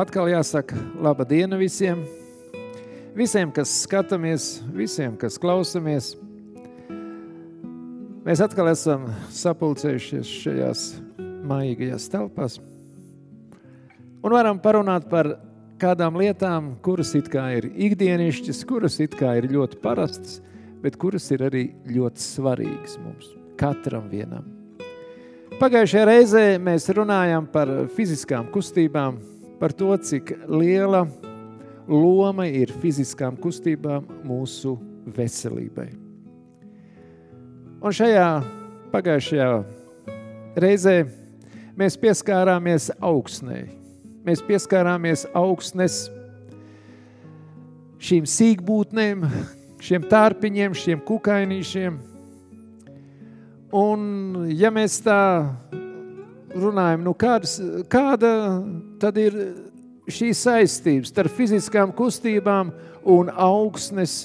atkal jāsaka laba diena visiem. Visiem, kas skatāmies, visiem, kas klausamies. Mēs atkal esam sapulcējušies šajās maigajās telpās un varam parunāt par kādām lietām, kuras it kā ir ikdienišķas, kuras it kā ir ļoti parastas, bet kuras ir arī ļoti svarīgas mums, katram vienam. Pagājušajā reizē mēs runājām par fiziskām kustībām, par to, cik liela loma ir fiziskām kustībām mūsu veselībai. Un šajā pagājušajā reizē mēs pieskārāmies augsnei. Mēs pieskārāmies augstnes šīm sīkbūtnēm, šiem tārpiņiem, šiem kukainīšiem. Un ja mēs tā runājam, nu kādas, kāda tad ir šī saistības starp fiziskām kustībām un augsnes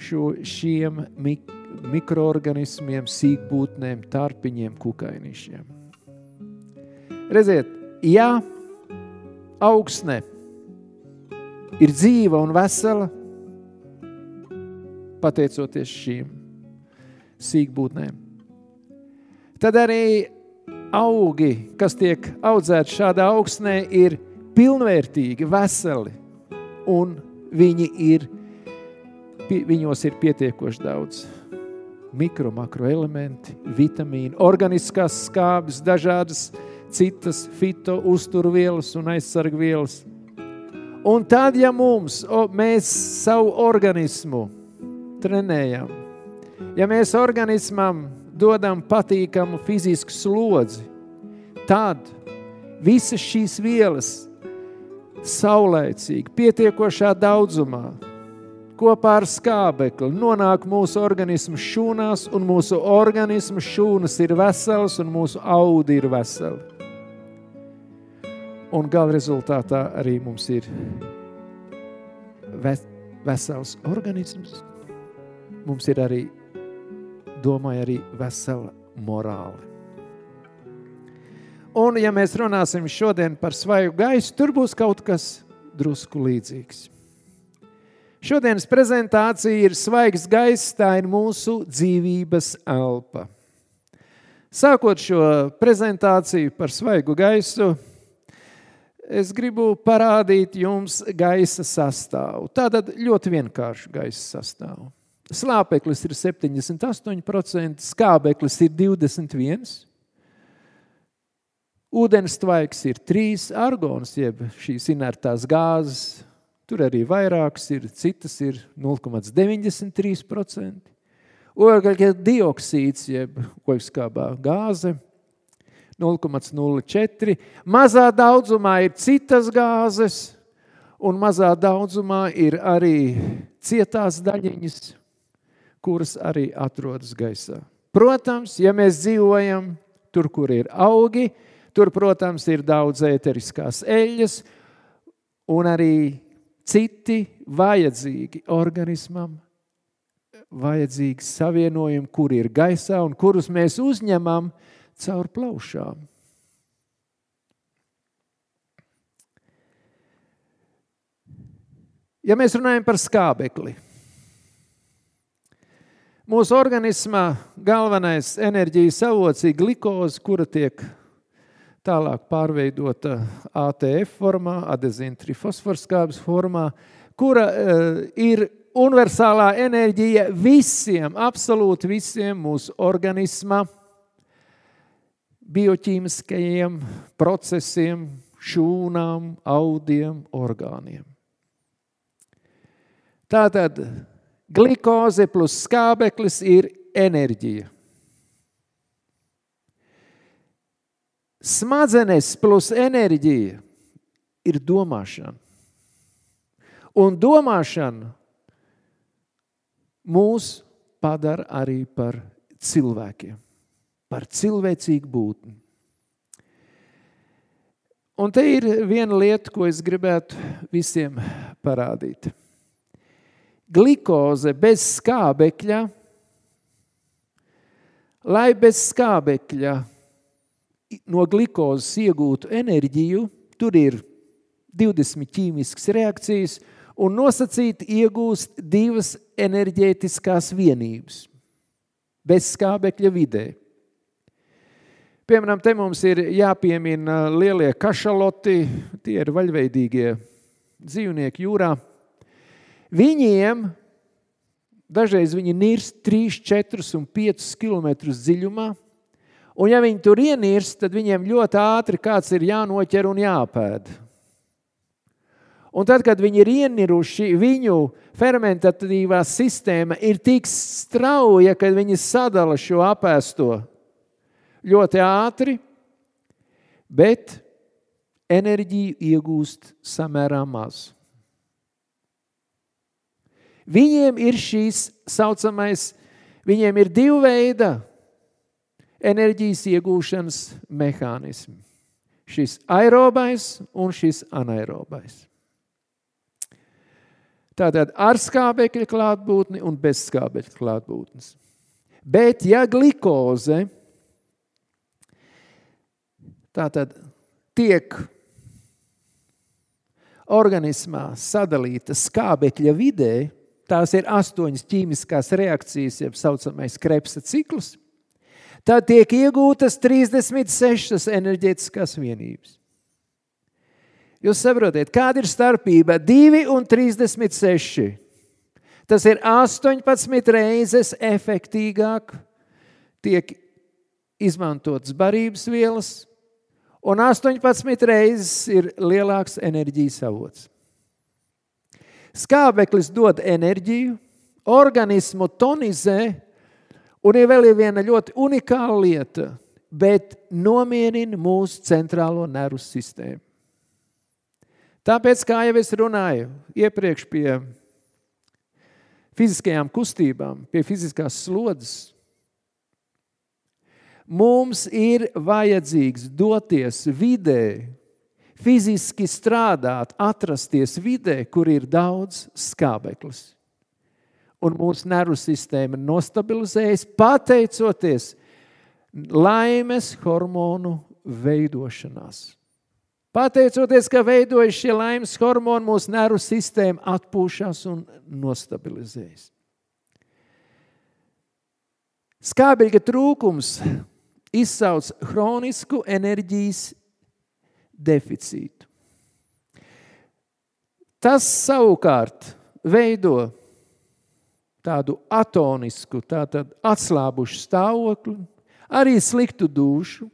šo, šiem mik mikroorganismiem, sīkbūtnēm, tarpiņiem, kukainīšiem. Redziet, ja augsne ir dzīva un vesela, pateicoties šīm sīkbūtnēm, tad arī augi, kas tiek audzēti šādā augsnē, ir pilnvērtīgi, veseli. Un viņi ir, viņos ir pietiekoši daudz mikro, makro elementi, vitamīni, organiskās skābes, dažādas citas fito uzturvielas un aizsargvielas. Un tad, ja mums, o, mēs savu organismu trenējam, ja mēs organismam dodam patīkamu fizisku slodzi, tad visas šīs vielas saulēcīgi, pietiekošā daudzumā, kopā ar skābekli nonāk mūsu organismu šūnās, un mūsu organismu šūnas ir veselas, un mūsu audi ir veseli. Un gala rezultātā arī mums ir vesels organisms. Mums ir arī domāju, arī vesela morāli. Un, ja mēs runāsim šodien par svaigu gaisu, tur būs kaut kas drusku līdzīgs. Šodienas prezentācija ir svaigs gaiss, tā ir mūsu dzīvības elpa. Sākot šo prezentāciju par svaigu gaisu, es gribu parādīt jums gaisa sastāvu. Tātad ļoti vienkāršu gaisa sastāvu. Slāpeklis ir 78%, skābeklis ir 21%, ūdens tvaiks ir 3, argons, jeb šīs inertās gāzes, tur arī vairākas ir, citas ir 0,93%. Ogļu dioksīds, jeb oļskābā gāze, 0,04. Mazā daudzumā ir citas gāzes, un mazā daudzumā ir arī cietās daļiņas, kuras arī atrodas gaisā. Protams, ja mēs dzīvojam tur, kur ir augi, tur, protams, ir daudz ēteriskās eļļas un arī citi vajadzīgi organismam, vajadzīgi savienojumi, kur ir gaisā un kurus mēs uzņemam caur plaušām. Ja mēs runājam par skābekli, Mūsu organismā galvenais enerģijas avots ir glikoze, kura tiek tālāk pārveidota ATF formā, adezīna trifosforskābes formā, kura uh, ir universālā enerģija visiem, absolūti visiem mūsu organisma bioķīmiskajiem procesiem, šūnām, audiem, orgāniem. Tātad Glikoze plus skābeklis ir enerģija. Smadzenes plus enerģija ir domāšana. Un domāšana mūs padara arī par cilvēkiem, par cilvēcīgu būtni. Un te ir viena lieta, ko es gribētu visiem parādīt glikoze bez skābekļa, lai bez skābekļa no glikozes iegūtu enerģiju, tur ir 20 ķīmiskas reakcijas un nosacīti iegūst divas enerģētiskās vienības bez skābekļa vidē. Piemēram, te mums ir jāpiemina lielie kašaloti, tie ir vaļveidīgie dzīvnieki jūrā. Viņiem dažreiz viņi nirst 3, 4 un 5 km dziļumā, un ja viņi tur ienirst, tad viņiem ļoti ātri kāds ir jānoķer un jāpēd. Un tad, kad viņi ir ieniruši, viņu fermentatīvā sistēma ir tik strauja, ka viņi sadala šo apēsto ļoti ātri, bet enerģiju iegūst samērā maz. Viņiem ir šīs saucamais, viņiem ir divi veidi enerģijas iegūšanas mehānismi. Šis aerobais un šis anaerobais. Tātad ar skābekļa klātbūtni un bez skābekļa klātbūtnes. Bet, ja glikoze tātad tiek organismā sadalīta skābekļa vidē, tās ir astoņas ķīmiskās reakcijas, jeb saucamais krepsa cikls, tad tiek iegūtas 36 enerģētiskās vienības. Jūs saprotat, kāda ir starpība? 2 un 36. Tas ir 18 reizes efektīvāk, tiek izmantotas barības vielas, un 18 reizes ir lielāks enerģijas avots. Skābeklis dod enerģiju, organismu tonizē, un ir vēl viena ļoti unikāla lieta, bet nomierina mūsu centrālo nervu sistēmu. Tāpēc, kā jau es runāju iepriekš pie fiziskajām kustībām, pie fiziskās slodzes, mums ir vajadzīgs doties vidē, fiziski strādāt, atrasties vidē, kur ir daudz skābeklis. Un mūsu nervu sistēma nostabilizējas pateicoties laimes hormonu veidošanās. Pateicoties, ka veidojas šie laimes hormoni, mūsu nervu sistēma atpūšas un nostabilizējas. Skābeļa trūkums izsauc chronisku enerģijas deficītu. Tas savukārt veido tādu atonisku, tātad atslābušu stāvokli, arī sliktu dušu,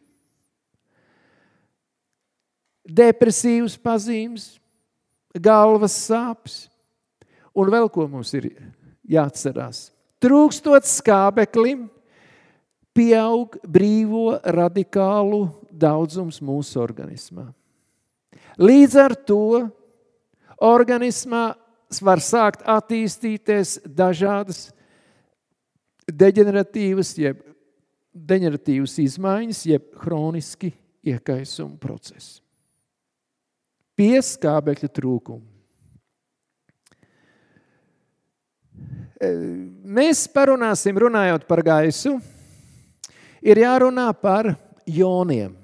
depresīvas pazīmes, galvas sāpes. Un vēl ko mums ir jāatcerās. Trūkstot skābeklim, pieaug brīvo radikālu daudzums mūsu organismā. Līdz ar to organismā var sākt attīstīties dažādas deģeneratīvas, jeb deģeneratīvas izmaiņas, jeb hroniski iekaisuma procesi pie skābekļa trūkuma. E, mēs parunāsim, runājot par gaisu, ir jārunā par joniem.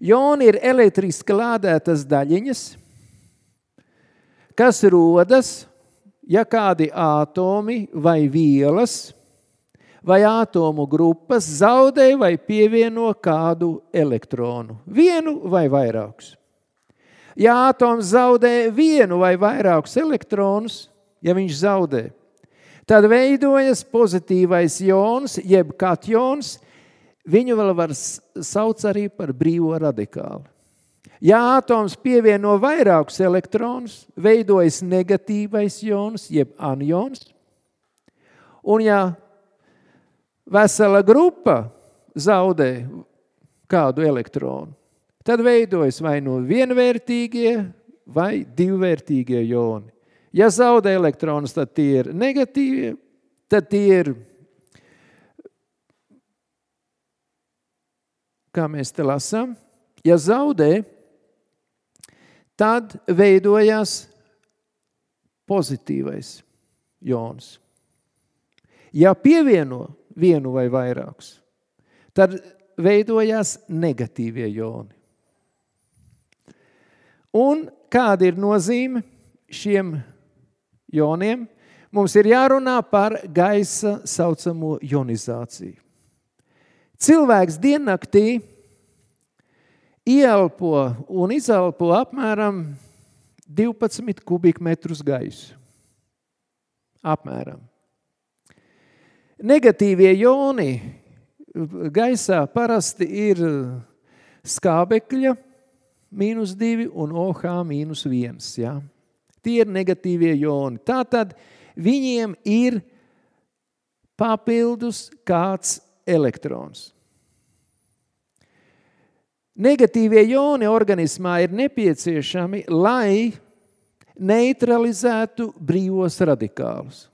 Joni ir elektriski lādētas daļiņas, kas rodas, ja kādi atomi vai vielas vai atomu grupas zaudē vai pievieno kādu elektronu, vienu vai vairākus. Ja atoms zaudē vienu vai vairākus elektronus, ja viņš zaudē, tad veidojas pozitīvais jons, jeb katjons. Viņu vēl var saukt arī par brīvo radikālu. Ja atoms pievieno vairākus elektronus, veidojas negatīvais jons, jeb anions. Un ja vesela grupa zaudē kādu elektronu, Tad veidojas vai nu vienvērtīgie vai divvērtīgie joni. Ja zaudē elektronus, tad tie ir negatīvie, tad tie ir, kā mēs te lasām, ja zaudē, tad veidojas pozitīvais jons. Ja pievieno vienu vai vairākus, tad veidojās negatīvie joni. Un kāda ir nozīme šiem joniem? Mums ir jārunā par gaisa saucamo ionizāciju. Cilvēks diennaktī ieelpo un izelpo apmēram 12 kubikmetrus gaisu. Apmēram. Negatīvie joni gaisā parasti ir skābekļa mīnus 2 un OH mīnus 1. Ja? Tie ir negatīvie joni. Tātad viņiem ir papildus kāds elektrons. Negatīvie joni organismā ir nepieciešami, lai neutralizētu brīvos radikālus,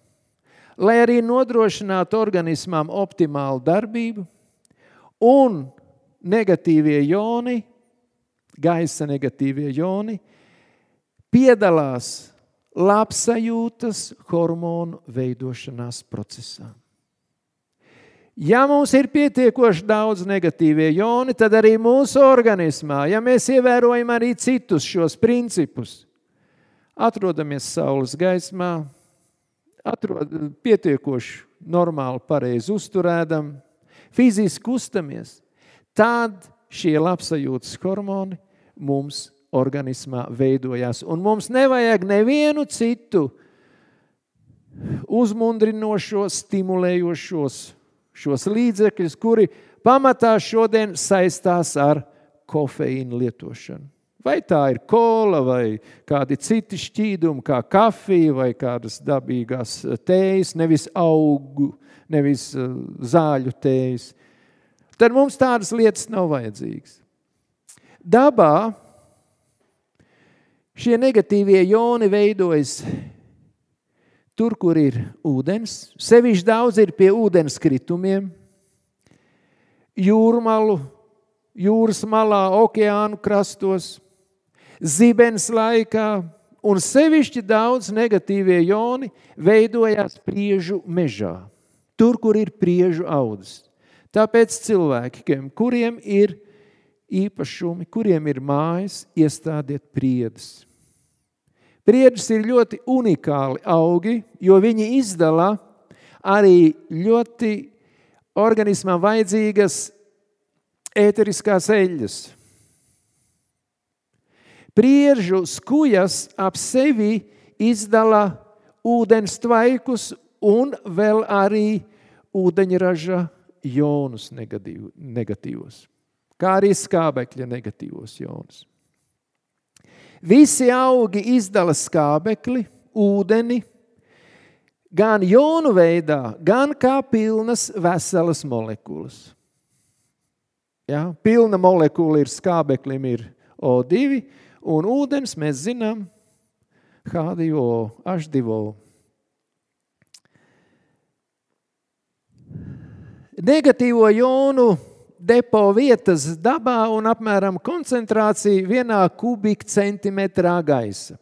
lai arī nodrošinātu organismam optimālu darbību, un negatīvie joni, gaisa negatīvie joni, piedalās labsajūtas hormonu veidošanās procesā. Ja mums ir pietiekoši daudz negatīvie joni, tad arī mūsu organismā, ja mēs ievērojam arī citus šos principus, atrodamies saules gaismā, atrod, pietiekoši normāli, pareizi uzturēdam, fiziski kustamies, tad šie labsajūtas hormoni mums organismā veidojās. Un mums nevajag nevienu citu uzmundrinošos, stimulējošos šos līdzekļus, kuri pamatā šodien saistās ar kofeīnu lietošanu. Vai tā ir kola, vai kādi citi šķīdumi, kā kafija, vai kādas dabīgās tējas, nevis augu, nevis uh, zāļu tējas. Tad mums tādas lietas nav vajadzīgas. Dabā šie negatīvie joni veidojas tur, kur ir ūdens. Sevišķi daudz ir pie ūdens kritumiem, jūrmalu, jūras malā, okeānu krastos, zibens laikā, un sevišķi daudz negatīvie joni veidojās priežu mežā, tur, kur ir priežu audzes. Tāpēc cilvēkiem, kuriem ir īpašumi, kuriem ir mājas, iestādiet priedes. Briedis ir ļoti unikāli augi, jo viņi izdala arī ļoti organismam vajadzīgas ēteriskās eļļas. Priežu skujas ap sevi izdala ūdens tvaikus un vēl arī ūdeņraža jonus negatīvos, kā arī skābekļa negatīvos jonus. Visi augi izdala skābekli, ūdeni, gan jonu veidā, gan kā pilnas veselas molekulas. Ja? Pilna molekula ir skābeklim, ir O2, un ūdens mēs zinām H2O, H2O. Negatīvo jonu depo vietas dabā un apmēram koncentrācija vienā kubikcentimetrā gaisa.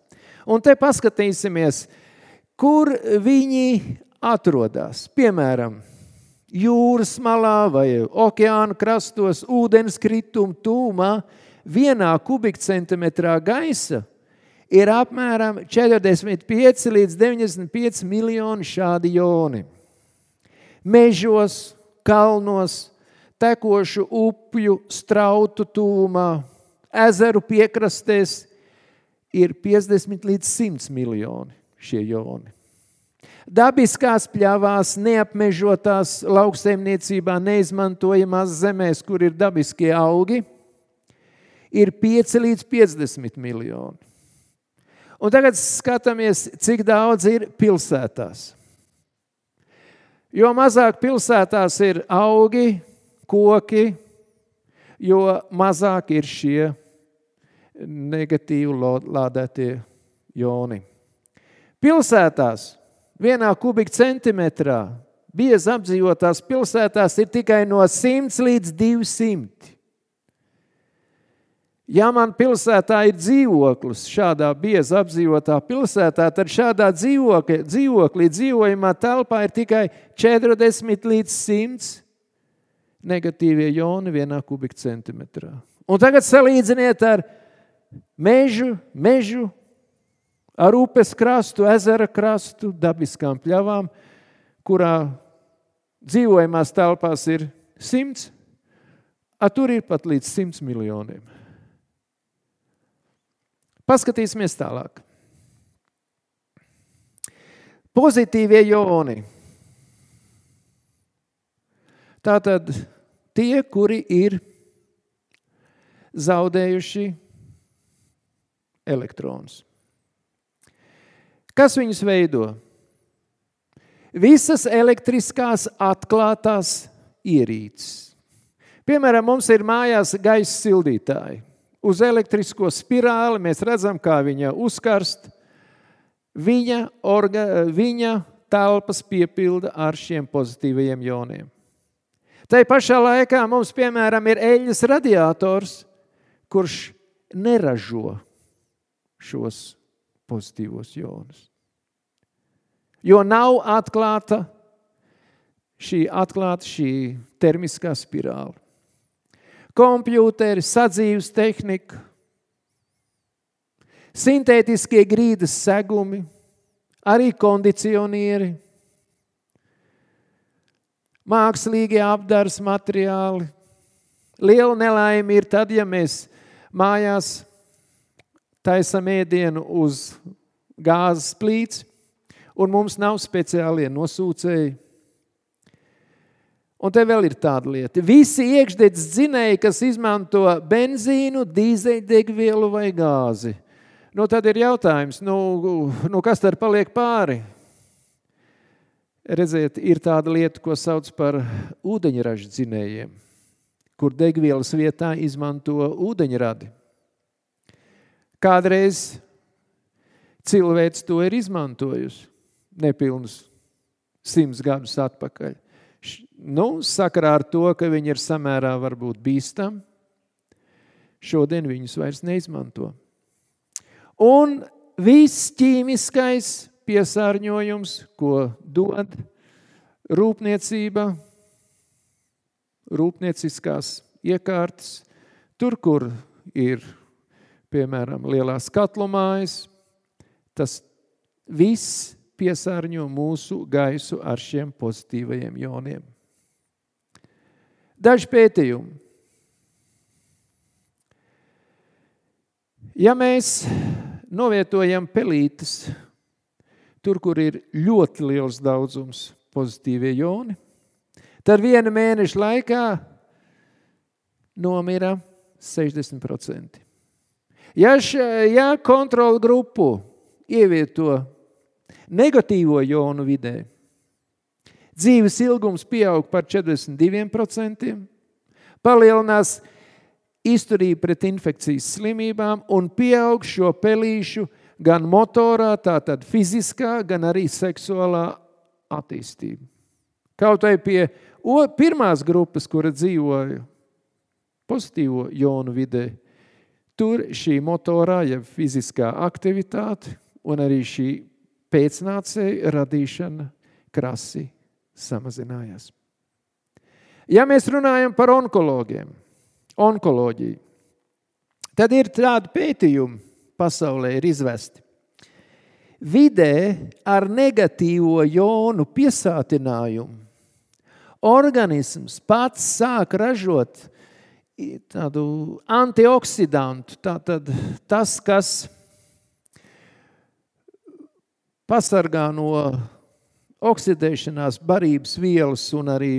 Un te paskatīsimies, kur viņi atrodas. Piemēram, jūras malā vai okeāna krastos, ūdenskrituma tūmā, vienā kubikcentimetrā gaisa ir apmēram 45 līdz 95 miljoni šādi joni. Mežos, kalnos, tekošu upju, strautu tūmā, ezeru piekrastēs ir 50 līdz 100 miljoni šie joni. Dabiskās pļavās, neapmežotās lauksaimniecībā, neizmantojamās zemēs, kur ir dabiskie augi, ir 5 līdz 50 miljoni. Un tagad skatāmies, cik daudz ir pilsētās. Jo mazāk pilsētās ir augi, koki, jo mazāk ir šie negatīvi lādētie joni. Pilsētās vienā kubikcentimetrā biezi apdzīvotās pilsētās ir tikai no 100 līdz 200. Ja man pilsētā ir dzīvoklis, šādā biezi apdzīvotā pilsētā, tad šādā dzīvokļa, dzīvoklī dzīvojamā telpā ir tikai 40 līdz 100 negatīvie joni vienā kubikcentimetrā. Un tagad salīdziniet ar mežu, mežu ar upes krastu, ezera krastu, dabiskām pļavām, kurā dzīvojamās telpās ir simts, a tur ir pat līdz simts miljoniem. Paskatīsimies tālāk. Pozitīvie joni. Tātad tie, kuri ir zaudējuši elektronus. Kas viņus veido? Visas elektriskās atklātās ierīces. Piemēram, mums ir mājās gaisa sildītāji. Uz elektrisko spirāli mēs redzam, kā viņa uzkarst. Viņa, orga, viņa telpas piepilda ar šiem pozitīvajiem joniem. Tā pašā laikā mums, piemēram, ir eļļas radiators, kurš neražo šos pozitīvos jonus. Jo nav atklāta šī, atklāta šī termiskā spirāle. Kompjūteri, sadzīves tehnika, sintētiskie grīdas segumi, arī kondicionieri, mākslīgie apdars materiāli. Liela nelaime ir tad, ja mēs mājās taisam ēdienu uz gāzes plīts, un mums nav speciālie nosūcēji. Un te vēl ir tāda lieta. Visi iekšdedzes dzinēji, kas izmanto benzīnu, dīzeļdegvielu vai gāzi. Nu, tad ir jautājums, nu, nu kas tad paliek pāri? Redziet, ir tāda lieta, ko sauc par ūdeņraža dzinējiem, kur degvielas vietā izmanto ūdeņradi. Kādreiz cilvēks to ir izmantojusi nepilnus simts gadus atpakaļ. Nu, sakarā ar to, ka viņi ir samērā varbūt bīstami, šodien viņus vairs neizmanto. Un viss ķīmiskais piesārņojums, ko dod rūpniecība, rūpnieciskās iekārtas, tur, kur ir piemēram, lielās katlumājas, tas viss piesārņo mūsu gaisu ar šiem pozitīvajiem joniem. Daži pētījumi. Ja mēs novietojam pelītes tur, kur ir ļoti liels daudzums pozitīvie joni, tad viena mēneša laikā nomira 60%. Ja, š, ja kontrola grupu ievieto negatīvo jonu vidē, dzīves ilgums pieaug par 42%, palielinās izturība pret infekcijas slimībām un pieaug šo pelīšu gan motorā, tātad fiziskā, gan arī seksuālā attīstība. Kaut vai pie pirmās grupas, kura dzīvoja pozitīvo jonu vidē, Tur šī motorā, ja fiziskā aktivitāte un arī šī pēcnācēja radīšana krasi samazinājās. Ja mēs runājam par onkologiem, onkoloģiju, tad ir tādi pētījumi pasaulē ir izvesti. Vidē ar negatīvo jonu piesātinājumu organisms pats sāk ražot tādu antioksidantu, tātad tas, kas pasargā no oksidēšanās barības vielas un arī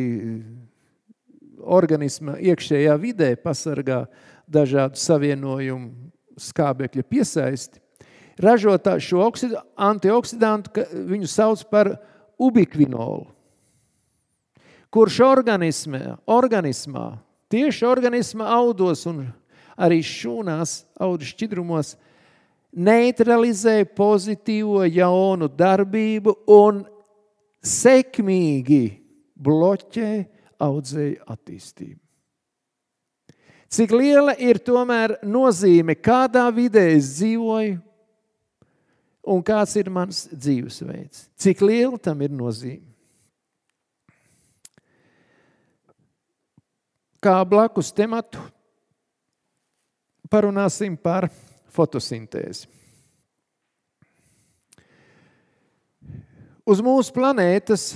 organisma iekšējā vidē pasargā dažādu savienojumu skābekļa piesaisti. Ražotā šo antioksidantu, viņu sauc par ubikvinolu, kurš organismā, organismā tieši organisma audos un arī šūnās, audu šķidrumos, neutralizē pozitīvo jaunu darbību un sekmīgi bloķē audzēju attīstību. Cik liela ir tomēr nozīme, kādā vidē es dzīvoju un kāds ir mans dzīvesveids? Cik liela tam ir nozīme? kā blakus tematu parunāsim par fotosintēzi. Uz mūsu planētas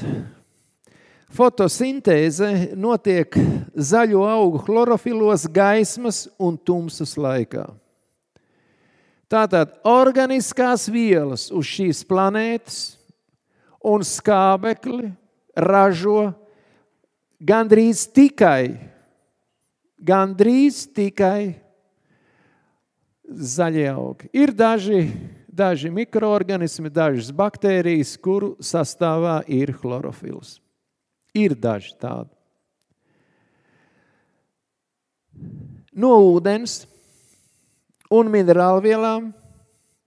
fotosintēze notiek zaļo augu chlorofilos, gaismas un tumsas laikā. Tātad organiskās vielas uz šīs planētas un skābekli ražo gandrīz tikai, gandrīz tikai zaļie augi. Ir daži, daži mikroorganismi, dažas baktērijas, kuru sastāvā ir chlorofils. Ir daži tādi. No ūdens un minerālvielām,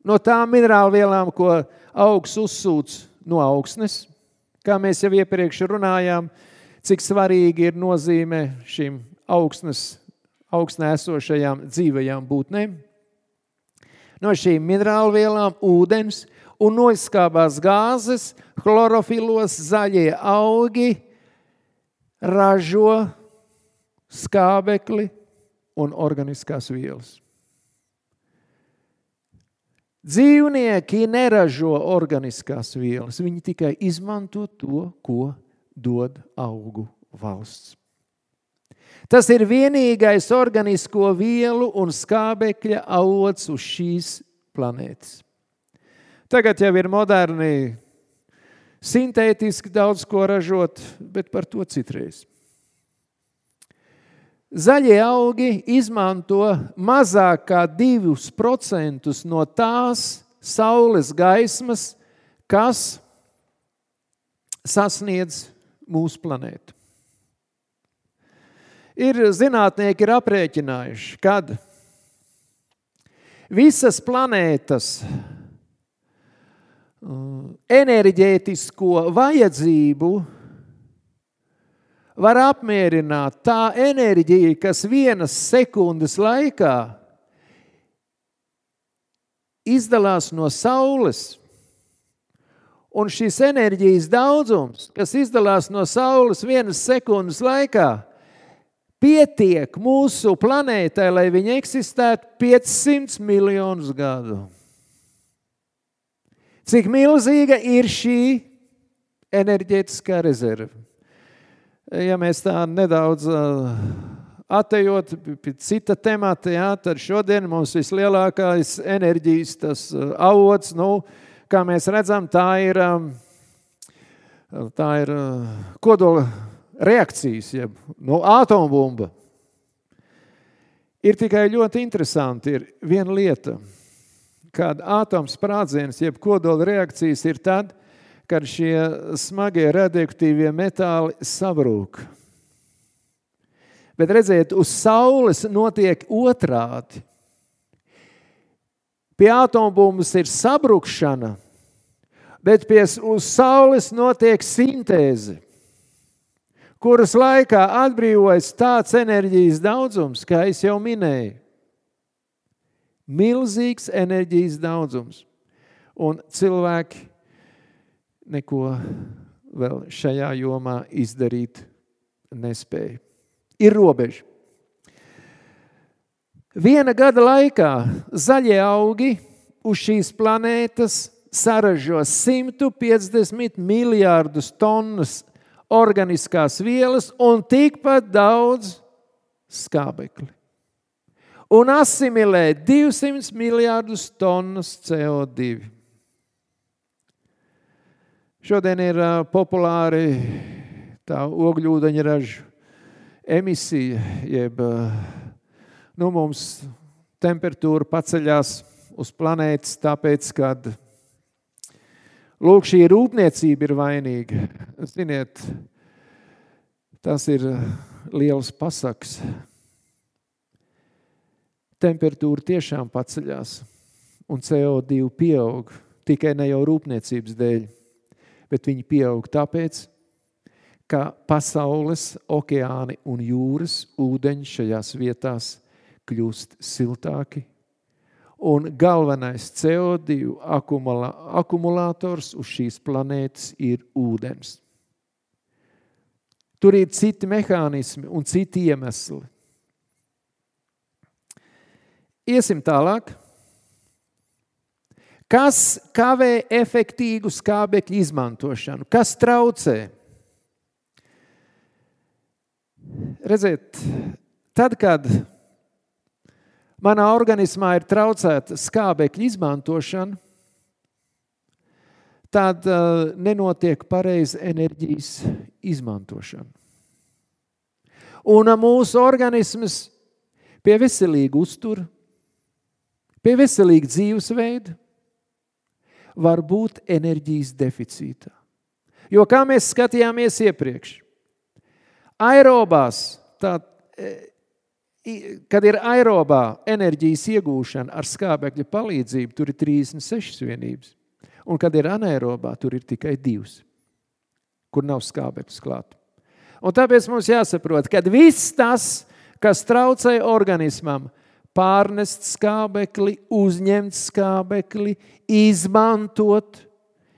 no tām minerālvielām, ko augs uzsūc no augsnes, kā mēs jau iepriekš runājām, cik svarīgi ir nozīme šīm augsnes, augstnē esošajām dzīvajām būtnēm no šīm minerālvielām, ūdens un noizskābās gāzes, chlorofilos zaļie augi ražo skābekli un organiskās vielas. Dzīvnieki neražo organiskās vielas, viņi tikai izmanto to, ko dod augu valsts. Tas ir vienīgais organisko vielu un skābekļa avots uz šīs planētas. Tagad jau ir moderni, sintētiski daudz ko ražot, bet par to citreiz. Zaļie augi izmanto mazāk kā 2% no tās saules gaismas, kas sasniedz mūsu planētu. Ir zinātnieki ir aprēķinājuši, kad visas planētas enerģētisko vajadzību var apmierināt tā enerģija, kas vienas sekundes laikā izdalās no Saules. Un šis enerģijas daudzums, kas izdalās no Saules vienas sekundes laikā, pietiek mūsu planētai, lai viņa eksistētu 500 miljonus gadu. Cik milzīga ir šī enerģētiskā rezerve? Ja mēs tā nedaudz atejot pie cita temata, jā, tad šodien mums vislielākais enerģijas tas avots, nu, kā mēs redzam, tā ir, tā ir kodola reakcijas, jeb no atombumba. Ir tikai ļoti interesanti, ir viena lieta, kad atoms sprādziens, jeb kodola reakcijas ir tad, kad šie smagie radioaktīvie metāli sabrūk. Bet redziet, uz Saules notiek otrādi. Pie atombumbas ir sabrukšana, bet pie Saules notiek sintēze kuras laikā atbrīvojas tāds enerģijas daudzums, kā jau minēju. Milzīgs enerģijas daudzums. Un cilvēki neko vēl šajā jomā izdarīt nespēja. Ir robeža. Viena gada laikā zaļie augi uz šīs planētas saražo 150 miljārdus tonnas organiskās vielas un tikpat daudz skābekli. Un asimilē 200 miljardus tonnas CO2. Šodien ir populāri tā ogļūdeņraža emisija, jeb nu, mums temperatūra paceļās uz planētas, tāpēc, kad Lūk, šī rūpniecība ir vainīga. Ziniet, tas ir liels pasaks. Temperatūra tiešām paceļās, un CO2 pieaug tikai ne jau rūpniecības dēļ, bet viņi pieaug tāpēc, ka pasaules okeāni un jūras ūdeņi šajās vietās kļūst siltāki Un galvenais CO2 akumulā, akumulators uz šīs planētas ir ūdens. Tur ir citi mehānismi un citi iemesli. Iesim tālāk. Kas kavē efektīvu skābekļa izmantošanu? Kas traucē? Redziet, tad, kad manā organismā ir traucēta skābekļa izmantošana, tad uh, nenotiek pareiza enerģijas izmantošana. Un uh, mūsu organisms pie veselīga uztura, pie veselīga dzīvesveida var būt enerģijas deficītā. Jo kā mēs skatījāmies iepriekš, aerobās, tā, e, kad ir aerobā enerģijas iegūšana ar skābekļa palīdzību, tur ir 36 vienības. Un, kad ir anaerobā, tur ir tikai divas, kur nav skābeklis klāt. Un tāpēc mums jāsaprot, ka viss tas, kas traucē organismam, pārnest skābekli, uzņemt skābekli, izmantot,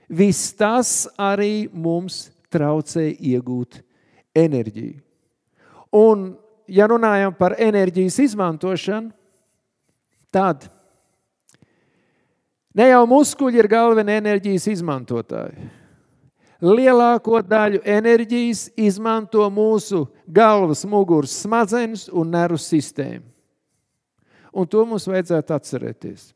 viss tas arī mums traucē iegūt enerģiju. Un, ja runājam par enerģijas izmantošanu, tad Ne jau muskuļi ir galvenie enerģijas izmantotāji. Lielāko daļu enerģijas izmanto mūsu galvas, muguras, smadzenes un nervu sistēma. Un to mums vajadzētu atcerēties.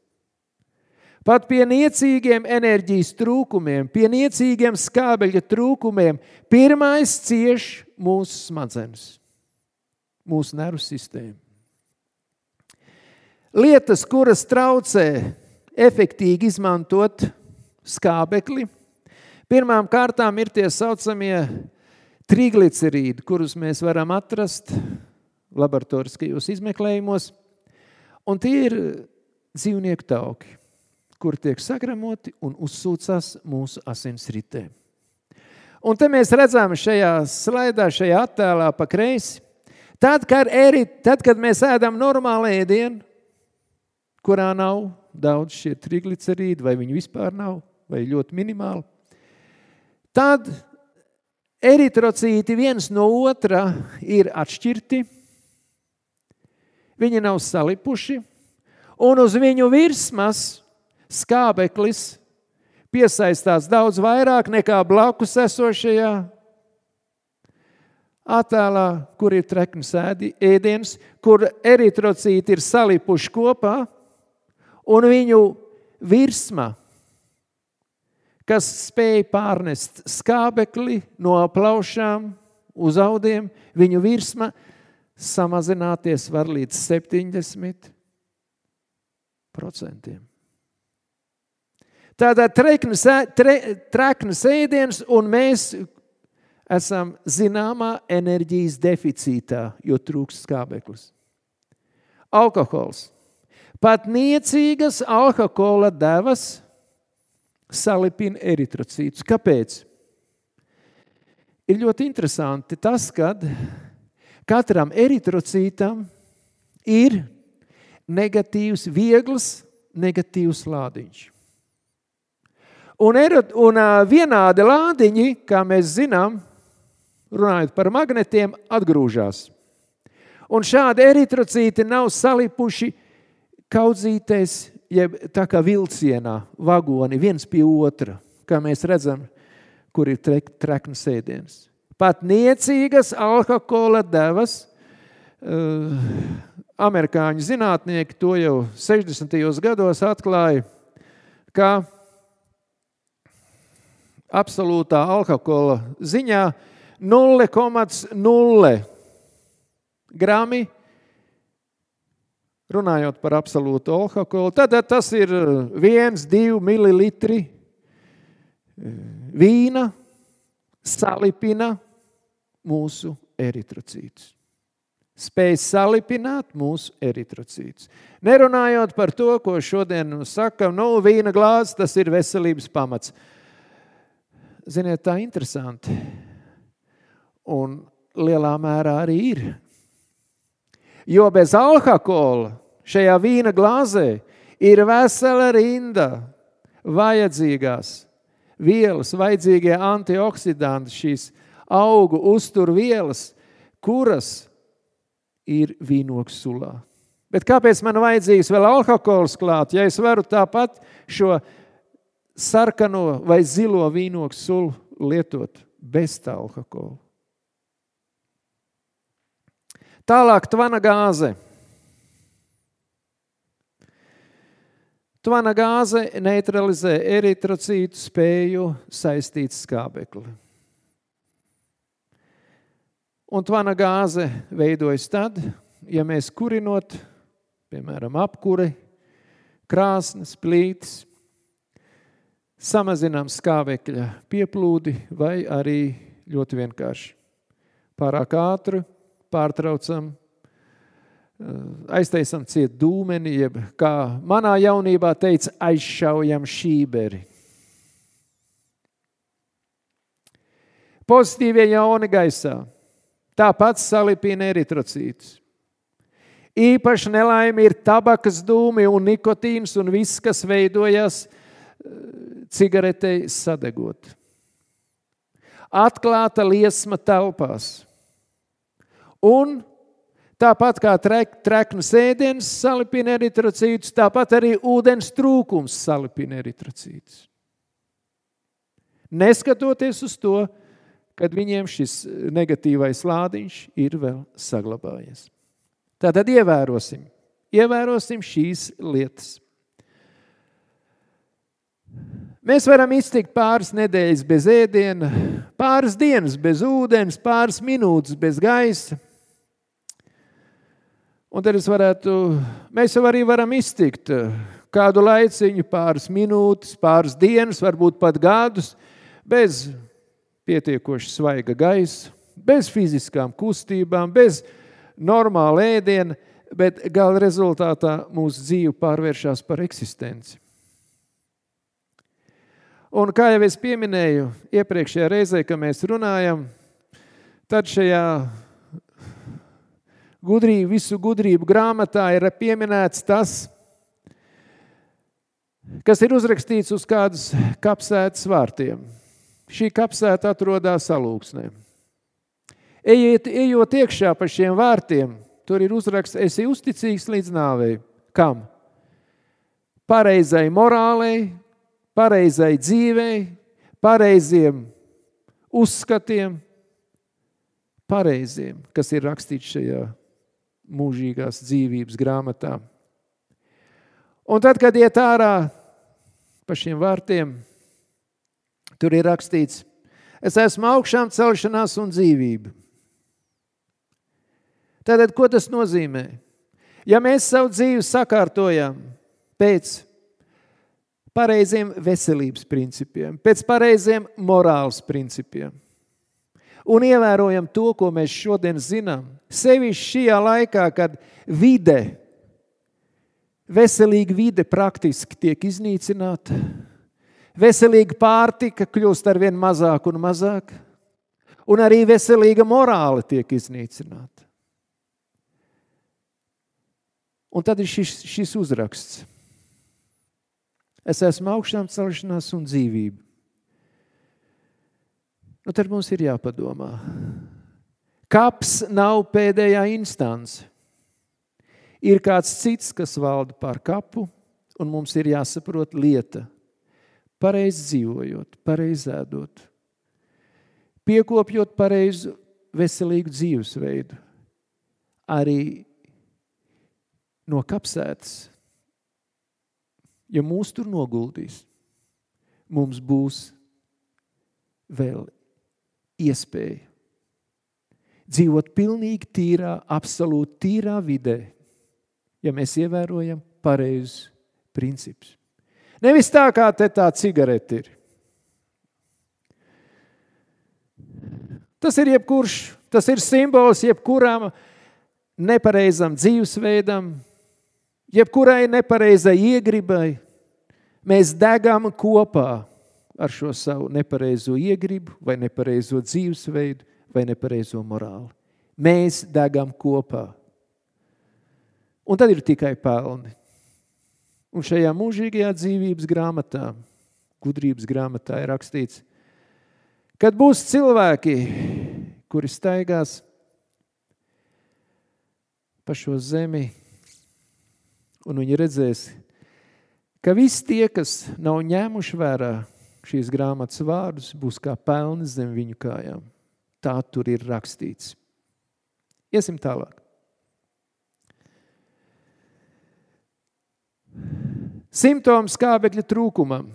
Pat pie niecīgiem enerģijas trūkumiem, pie niecīgiem skābeļa trūkumiem, pirmais cieš mūsu smadzenes, mūsu nervu sistēma. Lietas, kuras traucē efektīgi izmantot skābekli. Pirmām kārtām ir tie saucamie triglicerīdi, kurus mēs varam atrast laboratoriskajos izmeklējumos. Un tie ir dzīvnieku tauki, kur tiek sagremoti un uzsūcās mūsu asinsritē. Un te mēs redzam šajā slaidā, šajā attēlā pa kreisi, tad, kad, eri, tad, kad mēs ēdam normālu ēdienu, kurā nav daudz šie triglicerīdi, vai viņi vispār nav, vai ļoti minimāli. Tad eritrocīti viens no otra ir atšķirti, viņi nav salipuši, un uz viņu virsmas skābeklis piesaistās daudz vairāk nekā blakus esošajā. Attēlā, kur ir trekns ēdiens, kur eritrocīti ir salipuši kopā un viņu virsma, kas spēja pārnest skābekli no plaušām uz audiem, viņu virsma samazināties var līdz 70%. Tātad treknas, tre, treknas ēdiens, un mēs esam zināmā enerģijas deficītā, jo trūkst skābeklis. Alkohols. Pat niecīgas alkohola devas salipina eritrocītus. Kāpēc? Ir ļoti interesanti tas, ka katram eritrocītam ir negatīvs, viegls, negatīvs lādiņš. Un, er, un vienādi lādiņi, kā mēs zinām, runājot par magnetiem, atgrūžās. Un šādi eritrocīti nav salipuši kaudzīties, jeb tā kā vilcienā, vagoni viens pie otra, kā mēs redzam, kur ir trek, treknas ēdiens. Pat niecīgas alkohola devas, uh, amerikāņu zinātnieki to jau 60. gados atklāja, ka absolūtā alkohola ziņā 0,0 grami runājot par absolūtu alkoholu, tad tas ir 1-2 ml vīna, salipina mūsu eritrocītus. Spēj salipināt mūsu eritrocītus. Nerunājot par to, ko šodien sakam, nu, vīna glāzes, tas ir veselības pamats. Ziniet, tā interesanti. Un lielā mērā arī ir. Jo bez alkohola šajā vīna glāzē ir vesela rinda vajadzīgās vielas, vajadzīgie antioksidanti, šīs augu uzturvielas, kuras ir vīnogs sulā. Bet kāpēc man vajadzīgs vēl alkohols klāt, ja es varu tāpat šo sarkano vai zilo vīnogu sulu lietot bez alkohola. Tālāk, tvana gāze. Tvana gāze neutralizē eritrocītu spēju saistīt skābekli. Un tvana gāze veidojas tad, ja mēs kurinot, piemēram, apkuri, krāsnes, plītis, samazinām skābekļa pieplūdi vai arī ļoti vienkārši pārāk ātri pārtraucam, eh, aiztaisam ciet dūmeni, jeb kā manā jaunībā teica, aizšaujam šīberi. Pozitīvie jauni gaisā. Tāpat salipina eritrocītus. Īpaši nelaime ir tabakas dūmi un nikotīns un viss, kas veidojas cigaretei sadegot. Atklāta liesma telpās. Un tāpat kā trek, treknas ēdienas salipina eritrocītus, tāpat arī ūdens trūkums salipina eritrocītus. Neskatoties uz to, kad viņiem šis negatīvais lādiņš ir vēl saglabājies. Tātad ievērosim, ievērosim šīs lietas. Mēs varam iztikt pāris nedēļas bez ēdiena, pāris dienas bez ūdens, pāris minūtes bez gaisa. Un tad es varētu, mēs jau arī varam iztikt kādu laiciņu, pāris minūtes, pāris dienas, varbūt pat gadus, bez pietiekoši svaiga gaisa, bez fiziskām kustībām, bez normāla ēdiena, bet gala rezultātā mūsu dzīve pārvēršas par eksistenci. Un kā jau es pieminēju iepriekšējā reizē, kad mēs runājam, tad šajā gudrību, visu gudrību grāmatā ir pieminēts tas, kas ir uzrakstīts uz kādas kapsētas vārtiem. Šī kapsēta atrodas salūksnē. Ejiet, ejot iekšā pa šiem vārtiem, tur ir uzraksts, esi uzticīgs līdz nāvei. Kam? Pareizai morālei, pareizai dzīvei, pareiziem uzskatiem, pareiziem, kas ir rakstīts šajā mūžīgās dzīvības grāmatā. Un tad, kad iet ārā pa šiem vārtiem, tur ir rakstīts, es esmu augšām celšanās un dzīvība. Tātad, ko tas nozīmē? Ja mēs savu dzīvi sakārtojam pēc pareiziem veselības principiem, pēc pareiziem morāles principiem. Un ievērojam to, ko mēs šodien zinām. Sevišķi šajā laikā, kad vide, veselīga vide praktiski tiek iznīcināta, veselīga pārtika kļūst ar vien mazāk un mazāk, un arī veselīga morāla tiek iznīcināta. Un tad ir šis, šis uzraksts. Es esmu augšām celšanās un dzīvība. Nu, tad mums ir jāpadomā. Kaps nav pēdējā instance. Ir kāds cits, kas valda pār kapu, un mums ir jāsaprot lieta. Pareizi dzīvojot, pareizi ēdot, piekopjot pareizu veselīgu dzīvesveidu, arī no kapsētas ja mūs tur noguldīs, mums būs vēl iespēja dzīvot pilnīgi tīrā, absolūti tīrā vidē, ja mēs ievērojam pareizus principus. Nevis tā, kā te tā cigarete ir. Tas ir jebkurš, tas ir simbols jebkuram nepareizam dzīvesveidam, jebkurai nepareizai iegribai, mēs degam kopā ar šo savu nepareizo iegribu, vai nepareizo dzīvesveidu, vai nepareizo morāli. Mēs degam kopā. Un tad ir tikai pelni. Un šajā mūžīgajā dzīvības grāmatā, gudrības grāmatā ir rakstīts, kad būs cilvēki, kuri staigās pa šo zemi, un viņi redzēs, ka visi tie, kas nav ņēmuši vērā šīs grāmatas vārdus, būs kā pelni zem viņu kājām. Tā tur ir rakstīts. Iesim tālāk. Simptoms skābekļa trūkumam.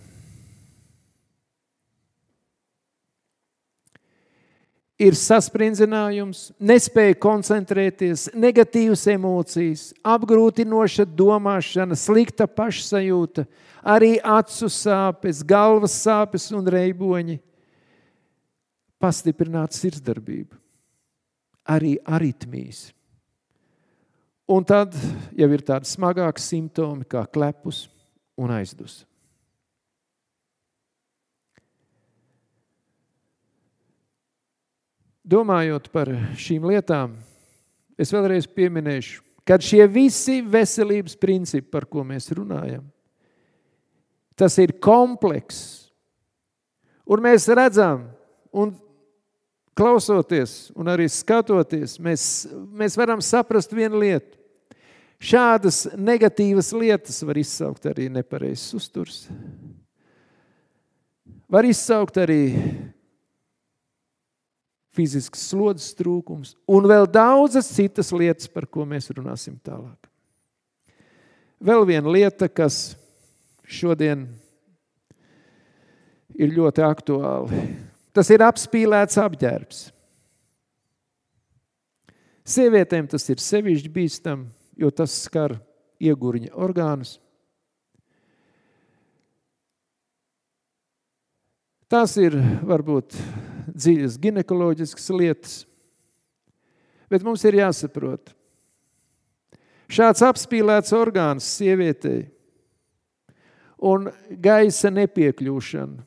ir saspringzinājums, nespēja koncentrēties, negatīvas emocijas, apgrūtinoša domāšana, slikta pašsajūta, arī acu sāpes, galvas sāpes un reiboņi, pastiprināta sirdsdarbība, arī aritmijas. Un tad jau ir tādi smagāki simptomi kā klepus un aizdus. Domājot par šīm lietām, es vēlreiz pieminēšu, ka šie visi veselības principi, par ko mēs runājam, tas ir komplekss. Un mēs redzam, un klausoties, un arī skatoties, mēs, mēs varam saprast vienu lietu. Šādas negatīvas lietas var izsaukt arī nepareizs uzturs. Var izsaukt arī fizisks slodzes trūkums un vēl daudzas citas lietas, par ko mēs runāsim tālāk. Vēl viena lieta, kas šodien ir ļoti aktuāli, tas ir apspīlēts apģērbs. Sievietēm tas ir sevišķi bīstami, jo tas skar iegurņa orgānus. Tās ir varbūt dziļas ginekoloģiskas lietas. Bet mums ir jāsaprot, šāds apspīlēts orgāns sievietei un gaisa nepiekļūšana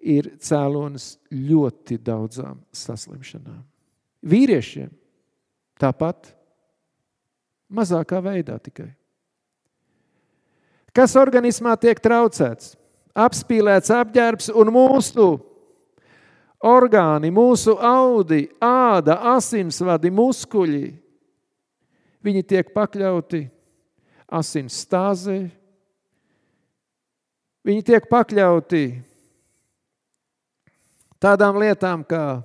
ir cēlonis ļoti daudzām saslimšanām. Vīriešiem tāpat mazākā veidā tikai. Kas organismā tiek traucēts? apspīlēts apģērbs un mūsu orgāni, mūsu audi, āda, asinsvadi, muskuļi. Viņi tiek pakļauti asins stāzē, viņi tiek pakļauti tādām lietām, kā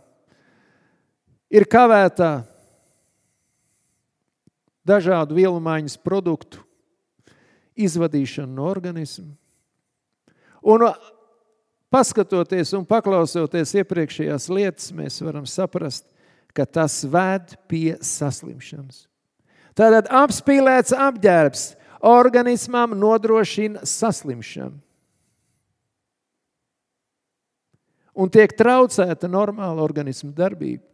ir kavētā dažādu vielu maiņas produktu izvadīšana no organisma. Un paskatoties un paklausoties iepriekšējās lietas, mēs varam saprast, ka tas ved pie saslimšanas. Tātad apspīlēts apģērbs organismam nodrošina saslimšanu. Un tiek traucēta normāla organisma darbība.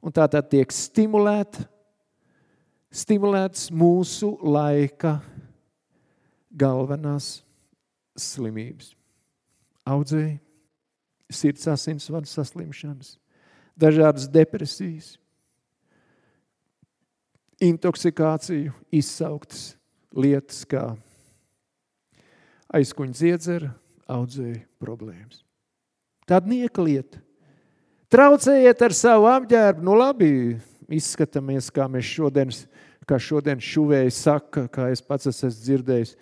Un tā tad tiek stimulēta, stimulēts mūsu laika galvenās slimības. Audzēji, sirds asinsvadu saslimšanas, dažādas depresijas, intoksikāciju izsauktas lietas kā aizkuņa dziedzera, audzēja problēmas. Tāda nieka lieta. Traucējiet ar savu apģērbu, nu labi, izskatāmies, kā mēs šodien, kā šodien šuvēji saka, kā es pats esmu dzirdējis,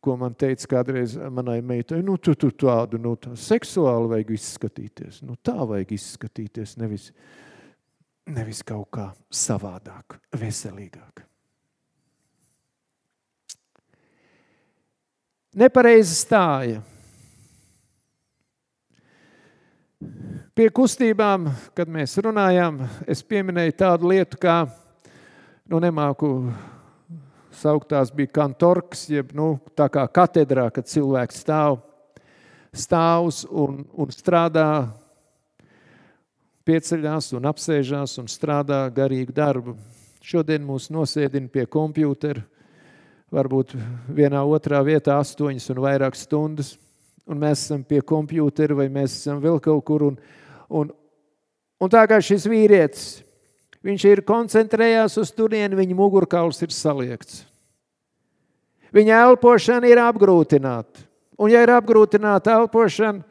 ko man teica kādreiz manai meitai, nu, tu, tu tādu, nu, tā seksuāli vajag izskatīties. Nu, tā vajag izskatīties, nevis, nevis kaut kā savādāk, veselīgāk. Nepareizi stāja. Pie kustībām, kad mēs runājām, es pieminēju tādu lietu, kā, nu, nemāku sauktās bija kantorks, jeb nu, tā kā katedrā, kad cilvēks stāv, stāvs un, un strādā, pieceļās un apsēžās un strādā garīgu darbu. Šodien mūs nosēdina pie kompjūtera, varbūt vienā otrā vietā astoņas un vairāk stundas, un mēs esam pie kompjūtera vai mēs esam vēl kaut kur. Un, un, un tā kā šis vīrietis, viņš ir koncentrējās uz turieni, viņa mugurkauls ir saliekts. Viņa elpošana ir apgrūtināta. Un, ja ir apgrūtināta elpošana,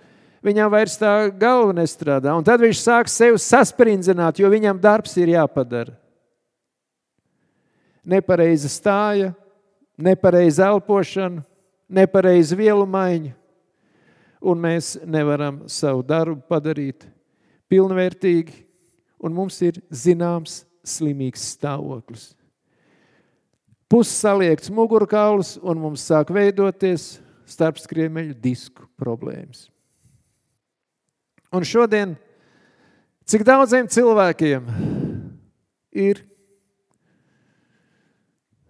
viņam vairs tā galva nestrādā. Un tad viņš sāk sevi saspringzināt, jo viņam darbs ir jāpadara. nepareiza stāja, nepareiza elpošana, nepareiza vielu maiņa, un mēs nevaram savu darbu padarīt pilnvērtīgi, un mums ir zināms slimīgs stāvoklis. Pussaliekts mugurkauls, un mums sāk veidoties starpskriemeļu disku problēmas. Un šodien, cik daudziem cilvēkiem ir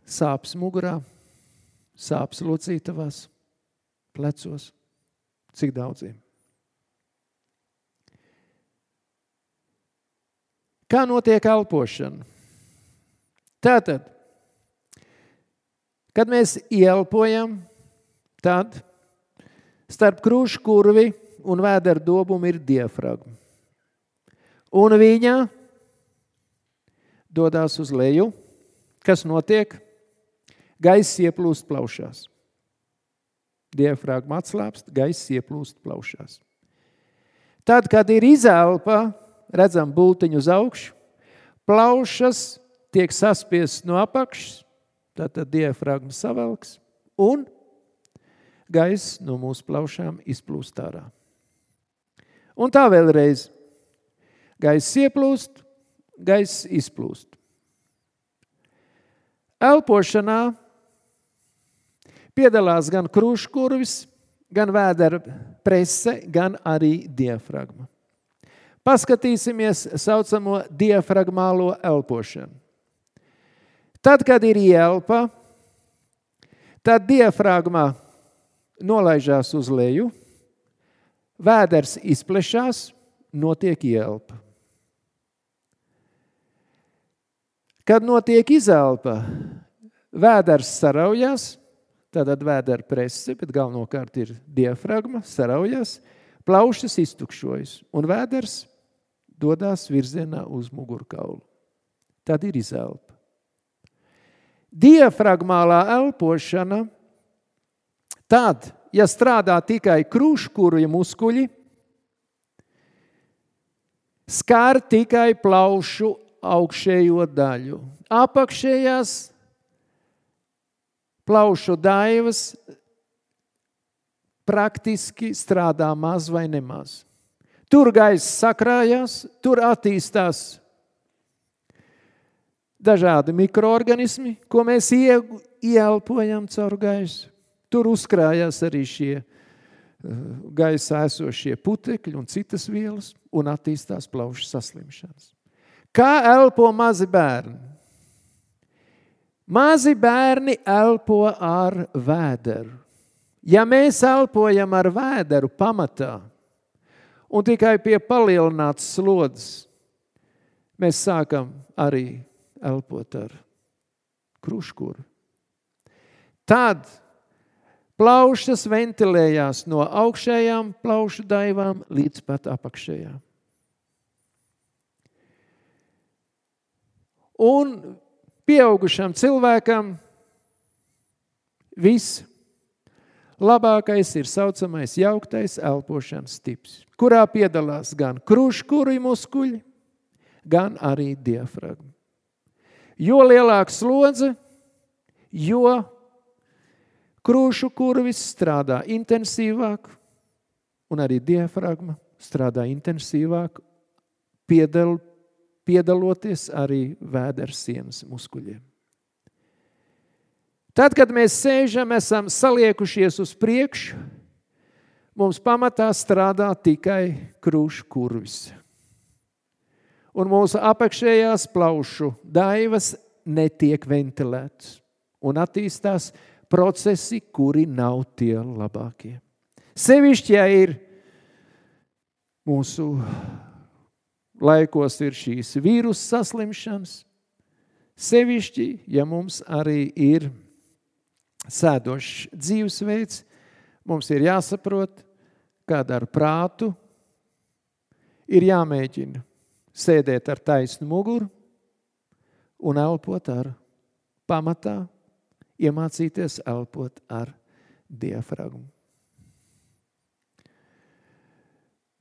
sāpes mugurā, sāpes locītavās, plecos, cik daudziem? Kā notiek elpošana? Tātad, kad mēs ielpojam, tad starp krūšu kurvi un vēdera dobumu ir diafragma. Un viņa dodas uz leju. Kas notiek? Gaiss ieplūst plaušās. Diafragma atslābst, gaiss ieplūst plaušās. Tad, kad ir izelpa, redzam būtiņu uz augšu, plaušas tiek saspiestas no apakšas, tātad diafragma savelks, un gaiss no mūsu plaušām izplūst ārā. Un tā vēlreiz. Gaiss ieplūst, gaiss izplūst. Elpošanā piedalās gan krūškurvis, gan vēdera prese, gan arī diafragma. Paskatīsimies saucamo diafragmālo elpošanu. Tad, kad ir ielpa, tad diafragma nolaižās uz leju, vēders izplešās, notiek ielpa. Kad notiek izelpa, vēders saraujās, tad vēdera prese, bet galvenokārt ir diafragma, saraujās, plaušas iztukšojas un vēders dodas virzienā uz mugurkaulu. Tad ir izelpa. Diafragmālā elpošana, tad, ja strādā tikai krūškūruja muskuļi, skar tikai plaušu augšējo daļu. Apakšējās plaušu daivas praktiski strādā maz vai nemaz. Tur gaisa sakrājās, tur attīstās dažādi mikroorganismi, ko mēs ieelpojam caur gaisu. Tur uzkrājās arī šie eh, gaisā esošie putekļi un citas vielas, un attīstās plaušu saslimšanas. Kā elpo mazi bērni? Mazi bērni elpo ar vēderu. Ja mēs elpojam ar vēderu pamatā, un tikai pie palielinātas slodzes mēs sākam arī elpot ar kruškuru. Tad plaušas ventilējās no augšējām plaušu daivām līdz pat apakšējām. Un pieaugušam cilvēkam viss labākais ir saucamais jauktais elpošanas tips, kurā piedalās gan krūškuri muskuļi, gan arī diafragma. Jo lielāka slodze, jo krūšu kurvis strādā intensīvāk, un arī diafragma strādā intensīvāk, piedal, piedaloties arī vēdersienas muskuļiem. Tad, kad mēs sēžam, esam saliekušies uz priekšu, mums pamatā strādā tikai krūšu kurvis. Un mūsu apakšējās plaušu daivas netiek ventilētas un attīstās procesi, kuri nav tie labākie. Sevišķi, ja ir mūsu laikos ir šīs vīrusu saslimšanas, sevišķi, ja mums arī ir sēdošs dzīvesveids, mums ir jāsaprot, kāda ar prātu ir jāmēģina sēdēt ar taisnu muguru un elpot ar pamatā, iemācīties elpot ar diafragmu.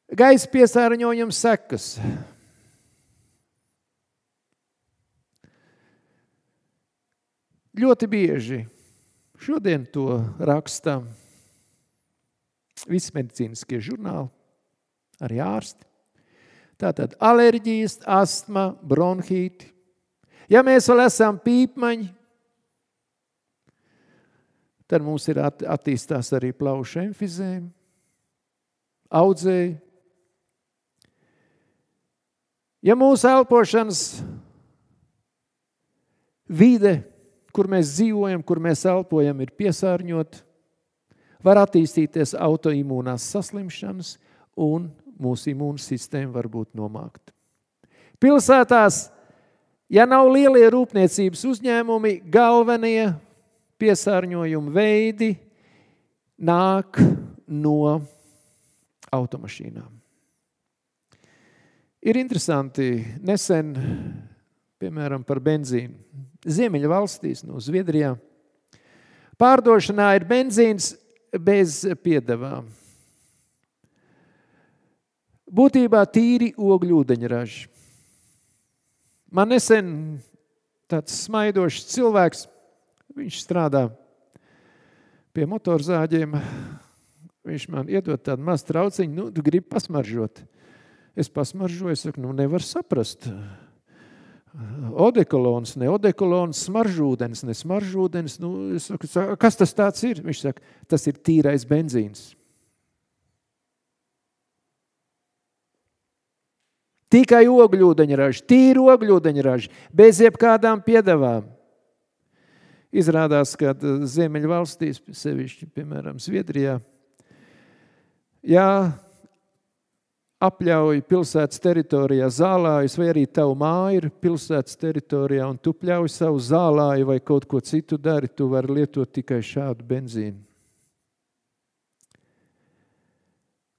Gaisa piesārņojuma sekas ļoti bieži šodien to raksta visi medicīniskie žurnāli, arī ārsti. Tātad alerģijas, astma, bronhīti. Ja mēs vēl esam pīpmaņi, tad mums ir at, attīstās arī plaušu emfizēma, audzēji. Ja mūsu elpošanas vide, kur mēs dzīvojam, kur mēs elpojam, ir piesārņota, var attīstīties autoimūnās saslimšanas un mūsu imūnsistēma var būt nomākta. Pilsētās, ja nav lielie rūpniecības uzņēmumi, galvenie piesārņojuma veidi nāk no automašīnām. Ir interesanti, nesen, piemēram, par benzīnu. Ziemeļa valstīs, no Zviedrijā, pārdošanā ir benzīns bez piedevām. Būtībā tīri ogļu ūdeņraži. Man nesen tāds smaidošs cilvēks, viņš strādā pie motorzāģiem, viņš man iedod tādu mazu trauciņu, nu, tu gribi pasmaržot. Es pasmaržoju, es saku, nu, nevar saprast. Odekolons, ne odekolons, smaržūdens, ne smaržūdens. Nu, saku, kas tas tāds ir? Viņš saka, tas ir tīrais benzīns. Tikai ogļūdeņraži, tīri ogļūdeņraži, bez jebkādām piedevām. Izrādās, ka uh, Ziemeļvalstīs, sevišķi, piemēram, Zviedrijā, ja apļauj pilsētas teritorijā zālājus, vai arī tavu māju ir pilsētas teritorijā, un tu pļauj savu zālāju vai kaut ko citu dari, tu vari lietot tikai šādu benzīnu.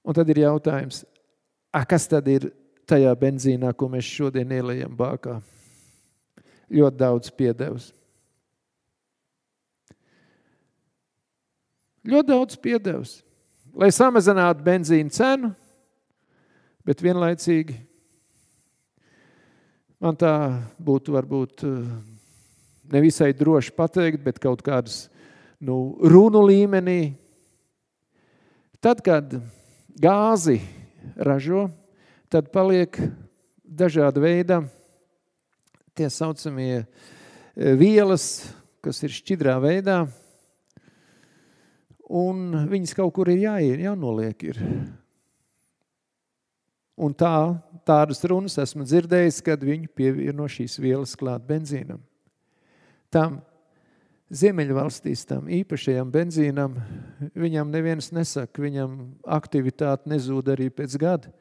Un tad ir jautājums, a, kas tad ir tajā benzīnā, ko mēs šodien ielējam bākā. Ļoti daudz piedevs. Ļoti daudz piedevs. Lai samazinātu benzīna cenu, bet vienlaicīgi man tā būtu varbūt nevisai droši pateikt, bet kaut kādas nu, runu līmenī. Tad, kad gāzi ražo, tad paliek dažāda veida tie saucamie e, vielas, kas ir šķidrā veidā, un viņas kaut kur ir jāiet, jānoliek. Ir. Un tā, tādas runas esmu dzirdējis, kad viņi pievieno šīs vielas klāt benzīnam. Tam Ziemeļvalstīs tam īpašajam benzīnam, viņam neviens nesaka, viņam aktivitāte nezūd arī pēc gada.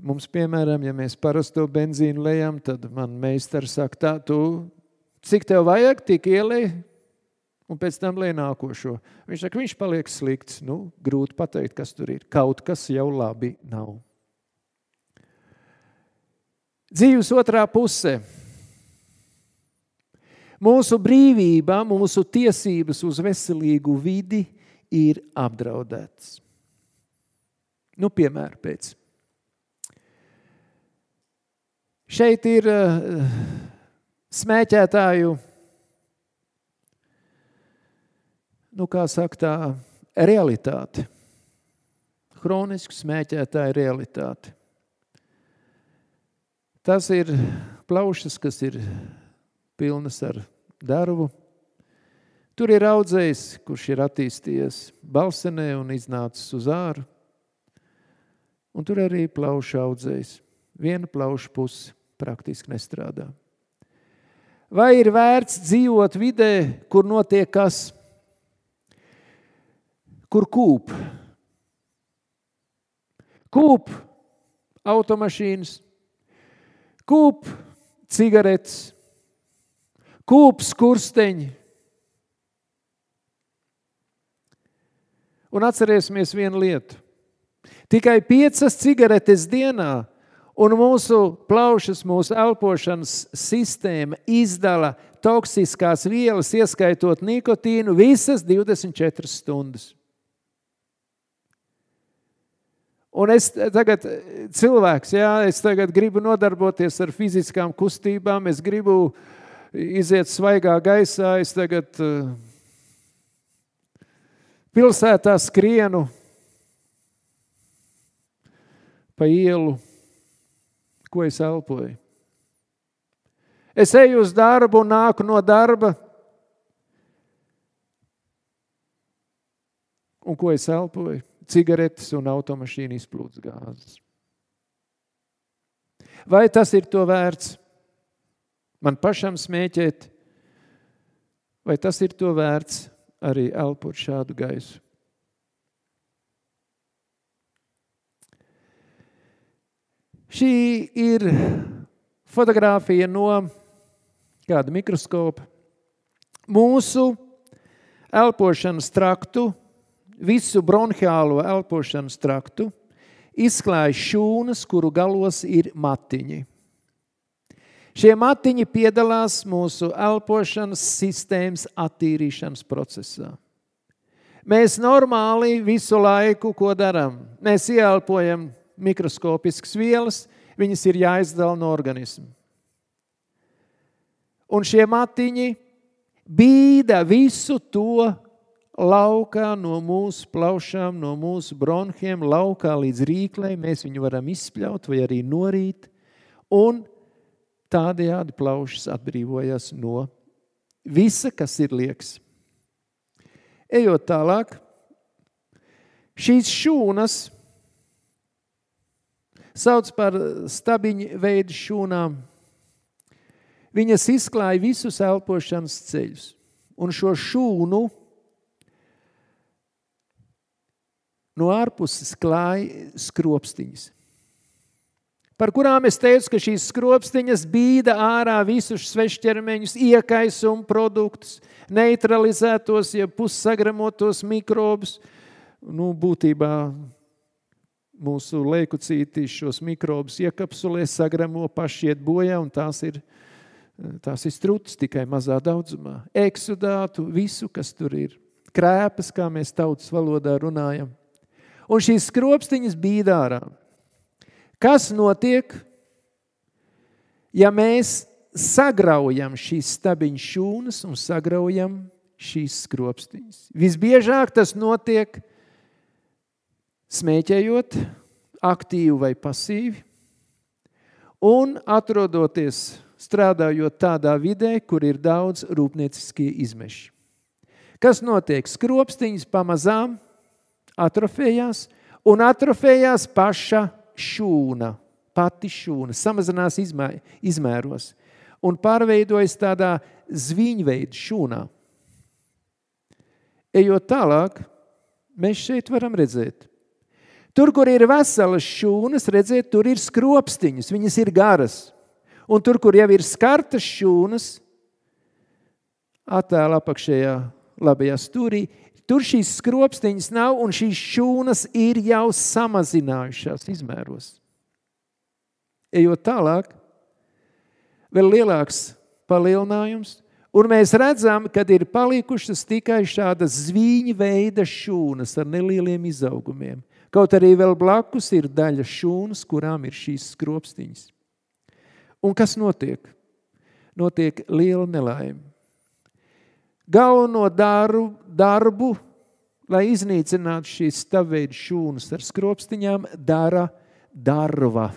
Mums, piemēram, ja mēs parasto benzīnu lejam, tad man meistars saka, tā, tu, cik tev vajag, tik ielej, un pēc tam lej nākošo. Viņš saka, viņš paliek slikts. Nu, grūti pateikt, kas tur ir. Kaut kas jau labi nav. Dzīves otrā puse. Mūsu brīvība, mūsu tiesības uz veselīgu vidi ir apdraudētas. Nu, piemēram, pēc Šeit ir uh, smēķētāju, nu, kā saka, tā realitāte. Hronisku smēķētāju realitāte. Tas ir plaušas, kas ir pilnas ar darbu. Tur ir audzējs, kurš ir attīstījies balsenē un iznācis uz āru. Un tur arī plauša audzējs. Viena plauša puse praktiski nestrādā. Vai ir vērts dzīvot vidē, kur notiek kas, kur kūp? Kūp automašīnas, kūp cigaretes, kūp skursteņi. Un atcerēsimies vienu lietu. Tikai piecas cigaretes dienā Un mūsu plaušas, mūsu elpošanas sistēma izdala toksiskās vielas, ieskaitot nikotīnu, visas 24 stundas. Un es tagad, cilvēks, jā, es tagad gribu nodarboties ar fiziskām kustībām, es gribu iziet svaigā gaisā, es tagad uh, pilsētā skrienu pa ielu, ko es elpoju. Es eju uz darbu un nāku no darba. Un ko es elpoju? Cigaretes un automašīnu izplūdes gāzes. Vai tas ir to vērts? Man pašam smēķēt, vai tas ir to vērts arī elpot šādu gaisu? Šī ir fotografija no kāda mikroskopa. Mūsu elpošanas traktu, visu bronhiālo elpošanas traktu, izklāj šūnas, kuru galos ir matiņi. Šie matiņi piedalās mūsu elpošanas sistēmas attīrīšanas procesā. Mēs normāli visu laiku, ko darām, mēs ieelpojam mikroskopiskas vielas, viņas ir jāizdala no organisma. Un šie matiņi bīda visu to laukā no mūsu plaušām, no mūsu bronhiem, laukā līdz rīklei. Mēs viņu varam izspļaut vai arī norīt. Un tādējādi plaušas atbrīvojas no visa, kas ir liekas. Ejot tālāk, šīs šūnas sauc par stabiņu veidu šūnām. Viņas izklāja visus elpošanas ceļus. Un šo šūnu no ārpuses klāja skropstiņas, par kurām es teicu, ka šīs skropstiņas bīda ārā visus svešķermeņus, iekaisumu produktus, neutralizētos, ja pussagramotos mikrobus. Nu, būtībā mūsu leukucīti šos mikrobus iekapsulē, sagramo, paši iet bojā, un tās ir, tās ir struts tikai mazā daudzumā. Eksudātu, visu, kas tur ir. Krēpas, kā mēs tautas valodā runājam. Un šīs skropstiņas bīda ārā. Kas notiek, ja mēs sagraujam šīs stabiņu šūnas un sagraujam šīs skropstiņas? Visbiežāk tas notiek smēķējot, aktīvi vai pasīvi, un atrodoties strādājot tādā vidē, kur ir daudz rūpnieciskie izmeši. Kas notiek? Skropstiņas pamazām atrofējās, un atrofējās paša šūna, pati šūna, samazinās izmē, izmēros un pārveidojas tādā zviņveida šūnā. Ejot tālāk, mēs šeit varam redzēt, Tur, kur ir veselas šūnas, redziet, tur ir skropstiņas, viņas ir garas. Un tur, kur jau ir skartas šūnas, attēlā apakšējā labajā stūrī, tur šīs skropstiņas nav un šīs šūnas ir jau samazinājušās izmēros. Ejot tālāk, vēl lielāks palielinājums, un mēs redzam, ka ir palikušas tikai šādas zvīņa veida šūnas ar nelieliem izaugumiem. Kaut arī vēl blakus ir daļa šūnas, kurām ir šīs skropstiņas. Un kas notiek? Notiek liela nelaime. Galveno darbu, darbu, lai iznīcinātu šīs stāvveidu šūnas ar skropstiņām, dara darva,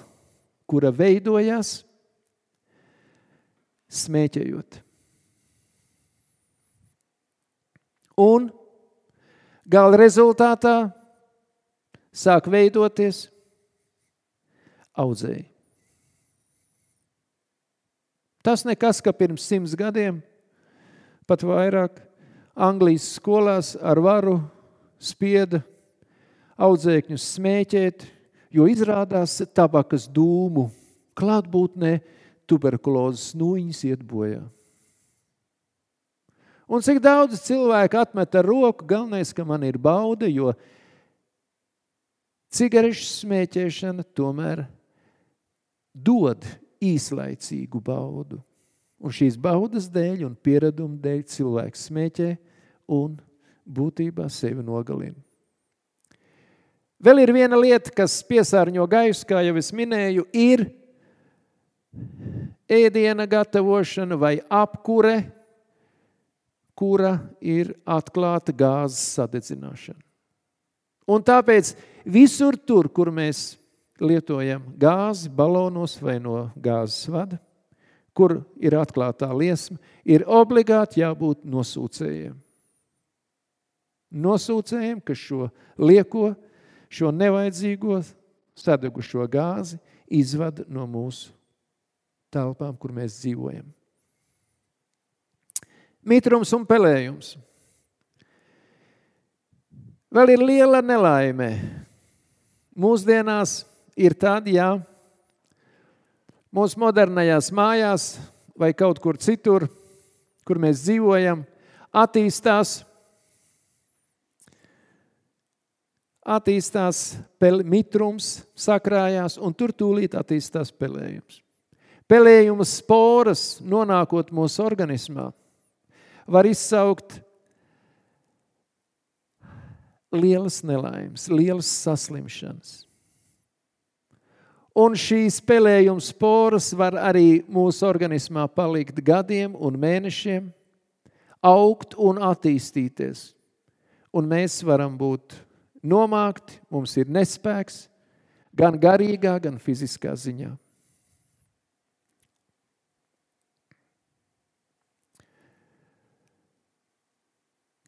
kura veidojas smēķējot. Un gala rezultātā sāk veidoties audzēji. Tas nekas, ka pirms simts gadiem, pat vairāk, Anglijas skolās ar varu spieda audzēkņus smēķēt, jo izrādās tabakas dūmu klātbūtnē tuberkulozes nūjiņas iet bojā. Un cik daudz cilvēku atmet ar roku, galvenais, ka man ir bauda, jo Cigarešu smēķēšana tomēr dod īslaicīgu baudu. Un šīs baudas dēļ un piereduma dēļ cilvēks smēķē un būtībā sevi nogalina. Vēl ir viena lieta, kas piesārņo gaisu, kā jau es minēju, ir ēdiena gatavošana vai apkure, kura ir atklāta gāzes sadedzināšana. Un tāpēc visur tur, kur mēs lietojam gāzi balonos vai no gāzes vada, kur ir atklātā liesma, ir obligāti jābūt nosūcējiem. Nosūcējiem, kas šo lieko, šo nevajadzīgo sadegušo gāzi izvada no mūsu telpām, kur mēs dzīvojam. Mitrums un pelējums. Vēl ir liela nelaime. Mūsdienās ir tad, ja mūsu modernajās mājās vai kaut kur citur, kur mēs dzīvojam, attīstās, attīstās mitrums, sakrājās, un tur tūlīt attīstās pelējums. Pelējuma sporas, nonākot mūsu organismā, var izsaukt lielas nelaimes, lielas saslimšanas. Un šīs spēlējuma sporas var arī mūsu organismā palikt gadiem un mēnešiem, augt un attīstīties. Un mēs varam būt nomākti, mums ir nespēks, gan garīgā, gan fiziskā ziņā.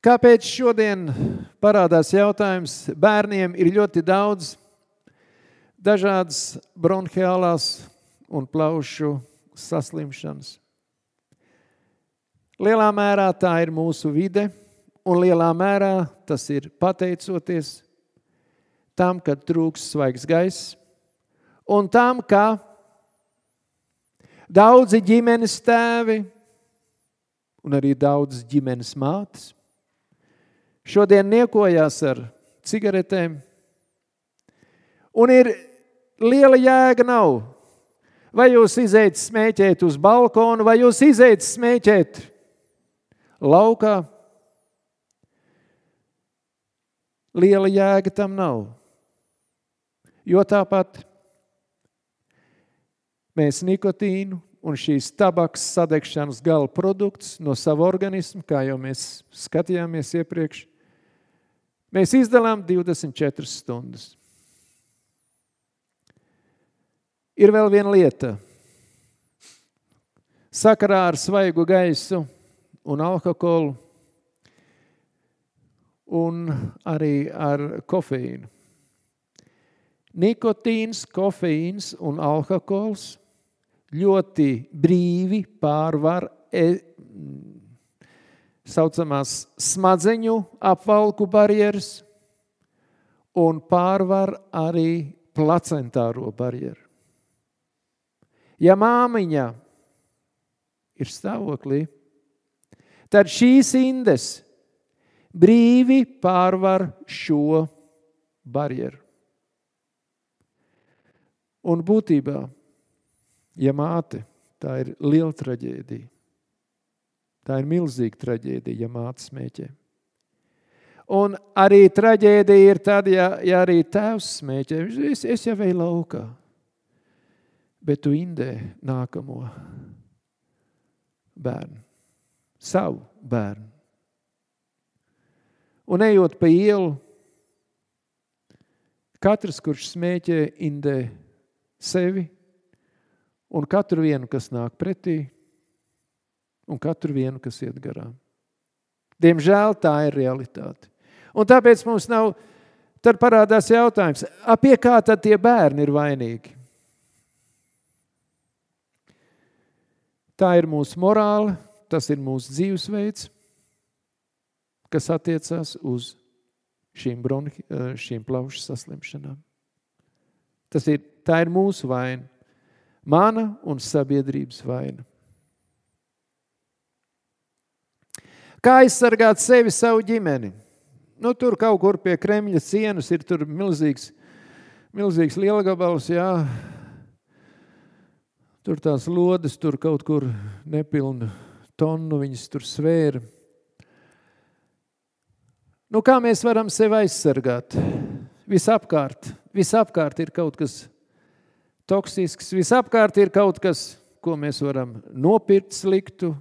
Kāpēc šodien parādās jautājums? Bērniem ir ļoti daudz dažādas bronhiālās un plaušu saslimšanas. Lielā mērā tā ir mūsu vide, un lielā mērā tas ir pateicoties tam, ka trūks svaigs gaiss, un tam, ka daudzi ģimenes tēvi un arī daudz ģimenes mātes šodien niekojās ar cigaretēm, un ir liela jēga nav. Vai jūs izējat smēķēt uz balkonu, vai jūs izējat smēķēt laukā? Liela jēga tam nav. Jo tāpat mēs nikotīnu un šīs tabaks sadegšanas gala produkts no sava organisma, kā jau mēs skatījāmies iepriekš, mēs izdalām 24 stundas. Ir vēl viena lieta. Sakarā ar svaigu gaisu un alkoholu un arī ar kofeīnu. Nikotīns, kofeīns un alkohols ļoti brīvi pārvar e, saucamās smadzeņu apvalku barjeras un pārvar arī placentāro barjeru. Ja māmiņa ir stāvoklī, tad šīs indes brīvi pārvar šo barjeru. Un būtībā, ja māte, tā ir liela traģēdija. Tā ir milzīga traģēdija, ja māte smēķē. Un arī traģēdija ir tad, ja, ja arī tēvs smēķē. Es, es jau eju laukā bet tu indē nākamo bērnu, savu bērnu. Un ejot pa ielu, katrs, kurš smēķē, indē sevi un katru vienu, kas nāk pretī, un katru vienu, kas iet garām. Diemžēl tā ir realitāte. Un tāpēc mums nav, tad parādās jautājums, pie kā tad tie bērni ir vainīgi? Tā ir mūsu morāla, tas ir mūsu dzīvesveids, kas attiecās uz šīm, bronhi, eh, šīm plaušu saslimšanām. Tas ir, tā ir mūsu vaina, mana un sabiedrības vaina. Kā aizsargāt sevi, savu ģimeni? Nu, tur kaut kur pie Kremļa cienas ir milzīgs, milzīgs lielgabals, jā, Tur tās lodes, tur kaut kur nepilnu tonu viņas tur svēra. Nu, kā mēs varam sevi aizsargāt? Visapkārt, visapkārt ir kaut kas toksisks, visapkārt ir kaut kas, ko mēs varam nopirkt sliktu,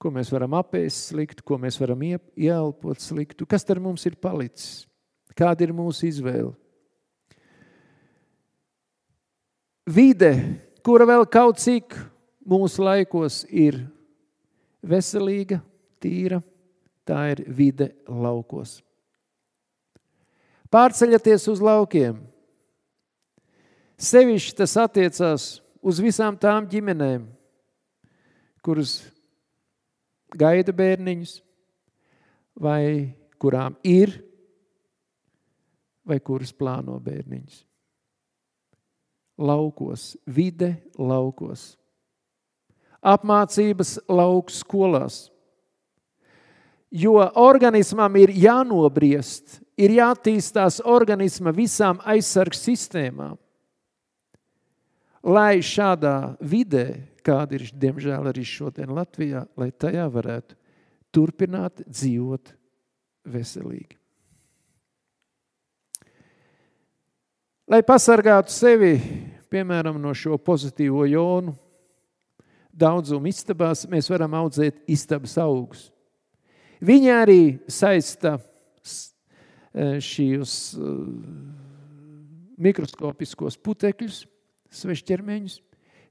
ko mēs varam apēst sliktu, ko mēs varam ieelpot sliktu. Kas tad mums ir palicis? Kāda ir mūsu izvēle? Vide, kura vēl kaut cik mūsu laikos ir veselīga, tīra, tā ir vide laukos. Pārceļaties uz laukiem. Sevišķi tas attiecās uz visām tām ģimenēm, kuras gaida bērniņus, vai kurām ir, vai kuras plāno bērniņus. Laukos, vide laukos, apmācības lauks skolās. Jo organismam ir jānobriest, ir jātīstās organisma visām aizsargs sistēmām. Lai šādā vidē, kāda ir diemžēl arī šodien Latvijā, lai tajā varētu turpināt dzīvot veselīgi. Lai pasargātu sevi, piemēram, no šo pozitīvo jonu daudzumu istabās, mēs varam audzēt istabas augus. Viņi arī saista e, šīs e, mikroskopiskos putekļus, svešķermeņus.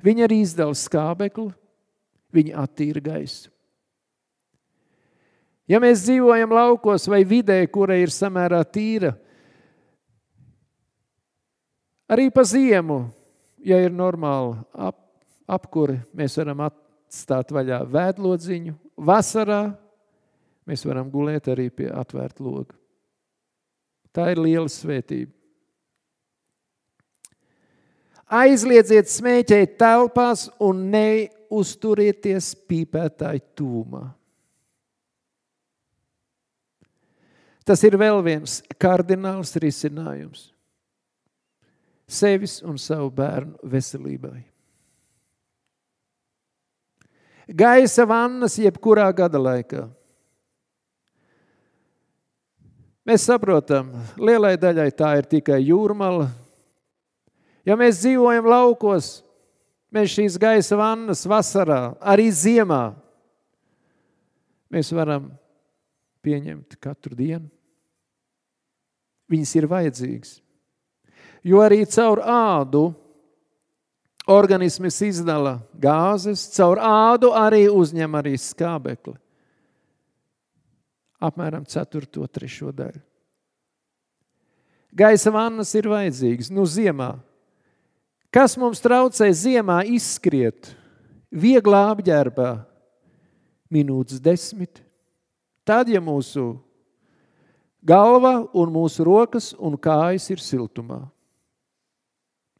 Viņi arī izdala skābekli, viņi attīra gaisu. Ja mēs dzīvojam laukos vai vidē, kura ir samērā tīra, Arī pa ziemu, ja ir normāli ap, apkuri, mēs varam atstāt vaļā vēdlodziņu. Vasarā mēs varam gulēt arī pie atvērta loga. Tā ir liela svētība. Aizliedziet smēķēt telpās un neuzturieties pīpētāju tūmā. Tas ir vēl viens kardināls risinājums sevis un savu bērnu veselībai. Gaisa vannas jebkurā gada laikā. Mēs saprotam, lielai daļai tā ir tikai jūrmala. Ja mēs dzīvojam laukos, mēs šīs gaisa vannas vasarā, arī ziemā, mēs varam pieņemt katru dienu. Viņas ir vajadzīgas jo arī caur ādu organisms izdala gāzes, caur ādu arī uzņem arī skābekli. Apmēram 4. trešo daļu. Gaisa vannas ir vajadzīgas, nu ziemā. Kas mums traucē ziemā izskriet vieglā apģērbā? Minūtes desmit. Tad, ja mūsu galva un mūsu rokas un kājas ir siltumā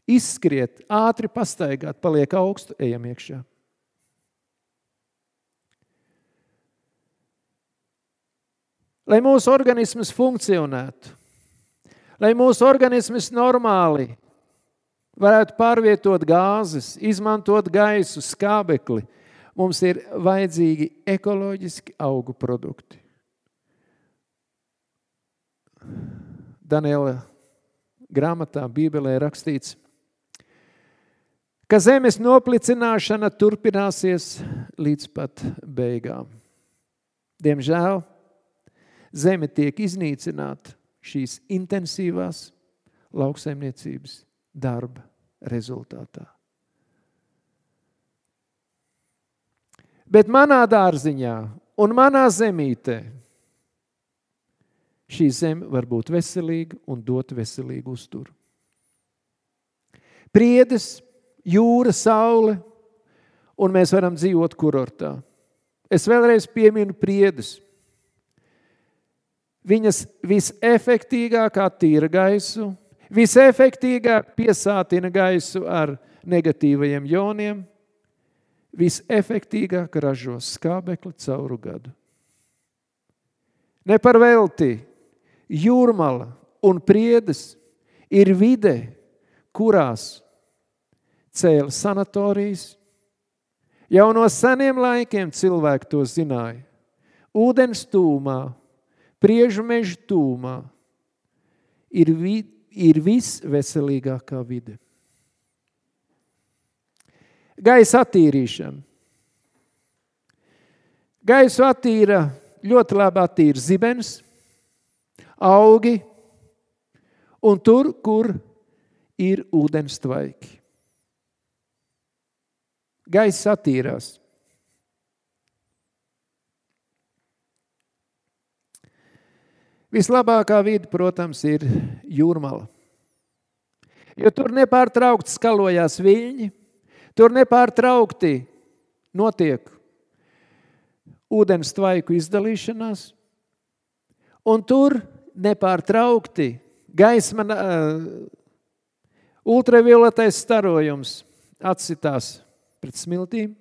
izskriet, ātri pastaigāt, paliek augstu, ejam iekšā. Lai mūsu organisms funkcionētu, lai mūsu organisms normāli varētu pārvietot gāzes, izmantot gaisu, skābekli, mums ir vajadzīgi ekoloģiski augu produkti. Daniela grāmatā, Bībelē rakstīts, ka zemes noplicināšana turpināsies līdz pat beigām. Diemžēl zeme tiek iznīcināta šīs intensīvās lauksaimniecības darba rezultātā. Bet manā dārziņā un manā zemītē šī zeme var būt veselīga un dot veselīgu uzturu. Priedes jūra, saule, un mēs varam dzīvot kurortā. Es vēlreiz pieminu priedes. Viņas visefektīgāk attīra gaisu, visefektīgāk piesātina gaisu ar negatīvajiem joniem, visefektīgāk ražo skābekli cauru gadu. Ne par velti jūrmala un priedes ir vide, kurās cēla sanatorijas. Jau no seniem laikiem cilvēki to zināja. Ūdens tūmā, priežu meža tūmā ir, vi, ir visveselīgākā vide. Gaisa attīrīšana. Gaisu attīra ļoti labi attīra zibens, augi un tur, kur ir ūdens tvaiki. Gaiss attīrās. Vislabākā vide, protams, ir jūrmala. Jo tur nepārtraukti skalojās viļņi, tur nepārtraukti notiek ūdens tvaiku izdalīšanās, un tur nepārtraukti gaisma, uh, ultravioletais starojums atsitās pret smiltīm,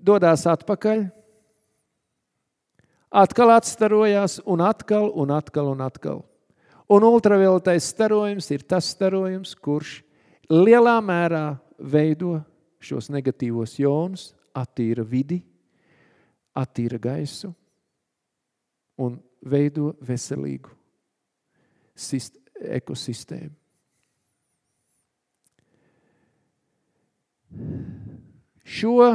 dodas atpakaļ, atkal atstarojās un atkal un atkal un atkal. Un ultravioletais starojums ir tas starojums, kurš lielā mērā veido šos negatīvos jonus, attīra vidi, attīra gaisu un veido veselīgu ekosistēmu. Šo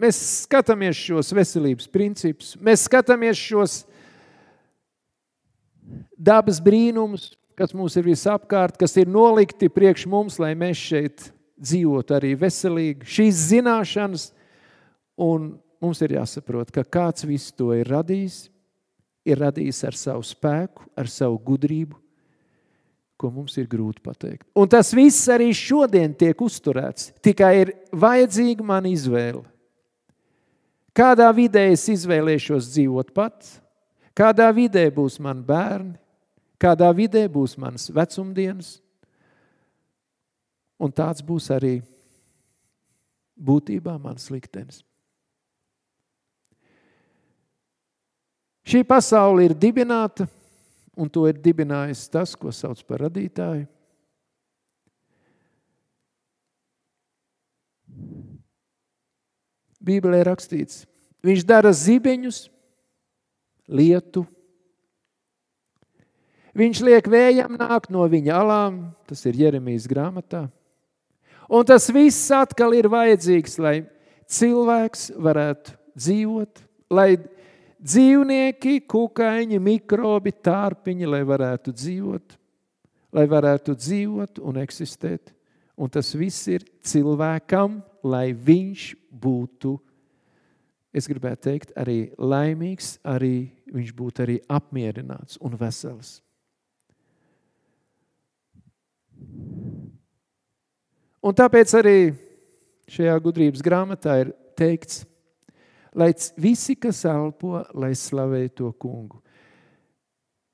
mēs skatāmies šos veselības principus, mēs skatāmies šos dabas brīnumus, kas mums ir visapkārt, kas ir nolikti priekš mums, lai mēs šeit dzīvotu arī veselīgi. Šīs zināšanas Un mums ir jāsaprot, ka kāds visu to ir radījis, ir radījis ar savu spēku, ar savu gudrību, ko mums ir grūti pateikt. Un tas viss arī šodien tiek uzturēts, tikai ir vajadzīga man izvēle. Kādā vidē es izvēlēšos dzīvot pats, kādā vidē būs mani bērni, kādā vidē būs manas vecumdienas, un tāds būs arī būtībā mans liktenis. Šī pasaule ir dibināta, un to ir dibinājis tas, ko sauc par radītāju. Bībelē rakstīts, viņš dara zibeņus, lietu. Viņš liek vējam nākt no viņa alām, tas ir Jeremijas grāmatā. Un tas viss atkal ir vajadzīgs, lai cilvēks varētu dzīvot, lai dzīvnieki, kukaiņi, mikrobi, tārpiņi, lai varētu dzīvot, lai varētu dzīvot un eksistēt. Un tas viss ir cilvēkam, lai viņš būtu, es gribētu teikt, arī laimīgs, arī viņš būtu arī apmierināts un vesels. Un tāpēc arī šajā gudrības grāmatā ir teikts, lai visi, kas elpo, lai slavē to kungu.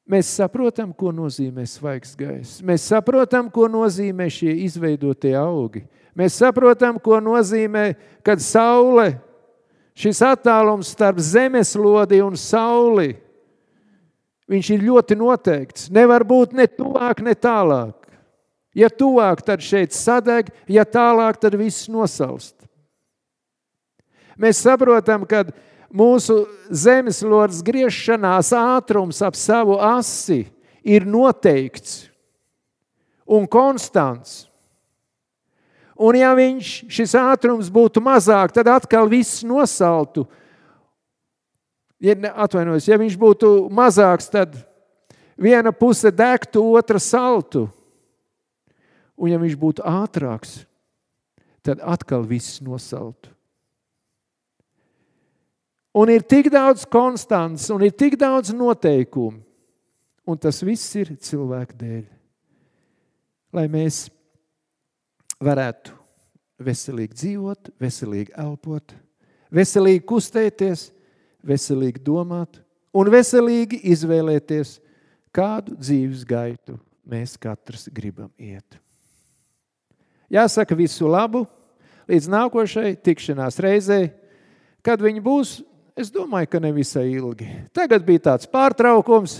Mēs saprotam, ko nozīmē svaigs gaiss. Mēs saprotam, ko nozīmē šie izveidotie augi. Mēs saprotam, ko nozīmē, kad saule, šis attālums starp zemeslodi un sauli, viņš ir ļoti noteikts. Nevar būt ne tuvāk, ne tālāk. Ja tuvāk, tad šeit sadeg, ja tālāk, tad viss nosalst. Mēs saprotam, ka mūsu zemeslodes griešanās ātrums ap savu asi ir noteikts un konstants. Un ja viņš, šis ātrums būtu mazāk, tad atkal viss nosaltu. Ja, atvainojos, ja viņš būtu mazāks, tad viena puse degtu, otra saltu. Un ja viņš būtu ātrāks, tad atkal viss nosaltu. Un ir tik daudz konstants, un ir tik daudz noteikumu. Un tas viss ir cilvēku dēļ. Lai mēs varētu veselīgi dzīvot, veselīgi elpot, veselīgi kustēties, veselīgi domāt un veselīgi izvēlēties, kādu dzīves gaitu mēs katrs gribam iet. Jāsaka visu labu, līdz nākošai tikšanās reizei, kad viņi būs Es domāju, ka nevisai ilgi. Tagad bija tāds pārtraukums,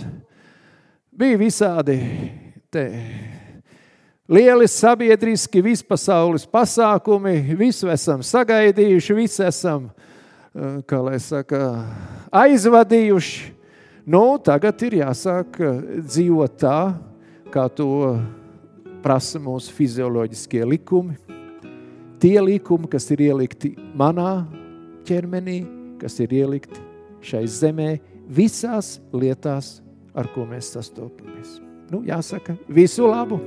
bija visādi te, lieli sabiedriski, vispasaules pasākumi, visu esam sagaidījuši, visu esam, eh, kā lai saka, aizvadījuši. Nu, tagad ir jāsāk eh, dzīvot tā, kā to prasa mūsu fizioloģiskie likumi, tie likumi, kas ir ielikti manā ķermenī, kas ir ielikti šai zemē, visās lietās, ar ko mēs sastopamies. Nu, jāsaka, visu labu!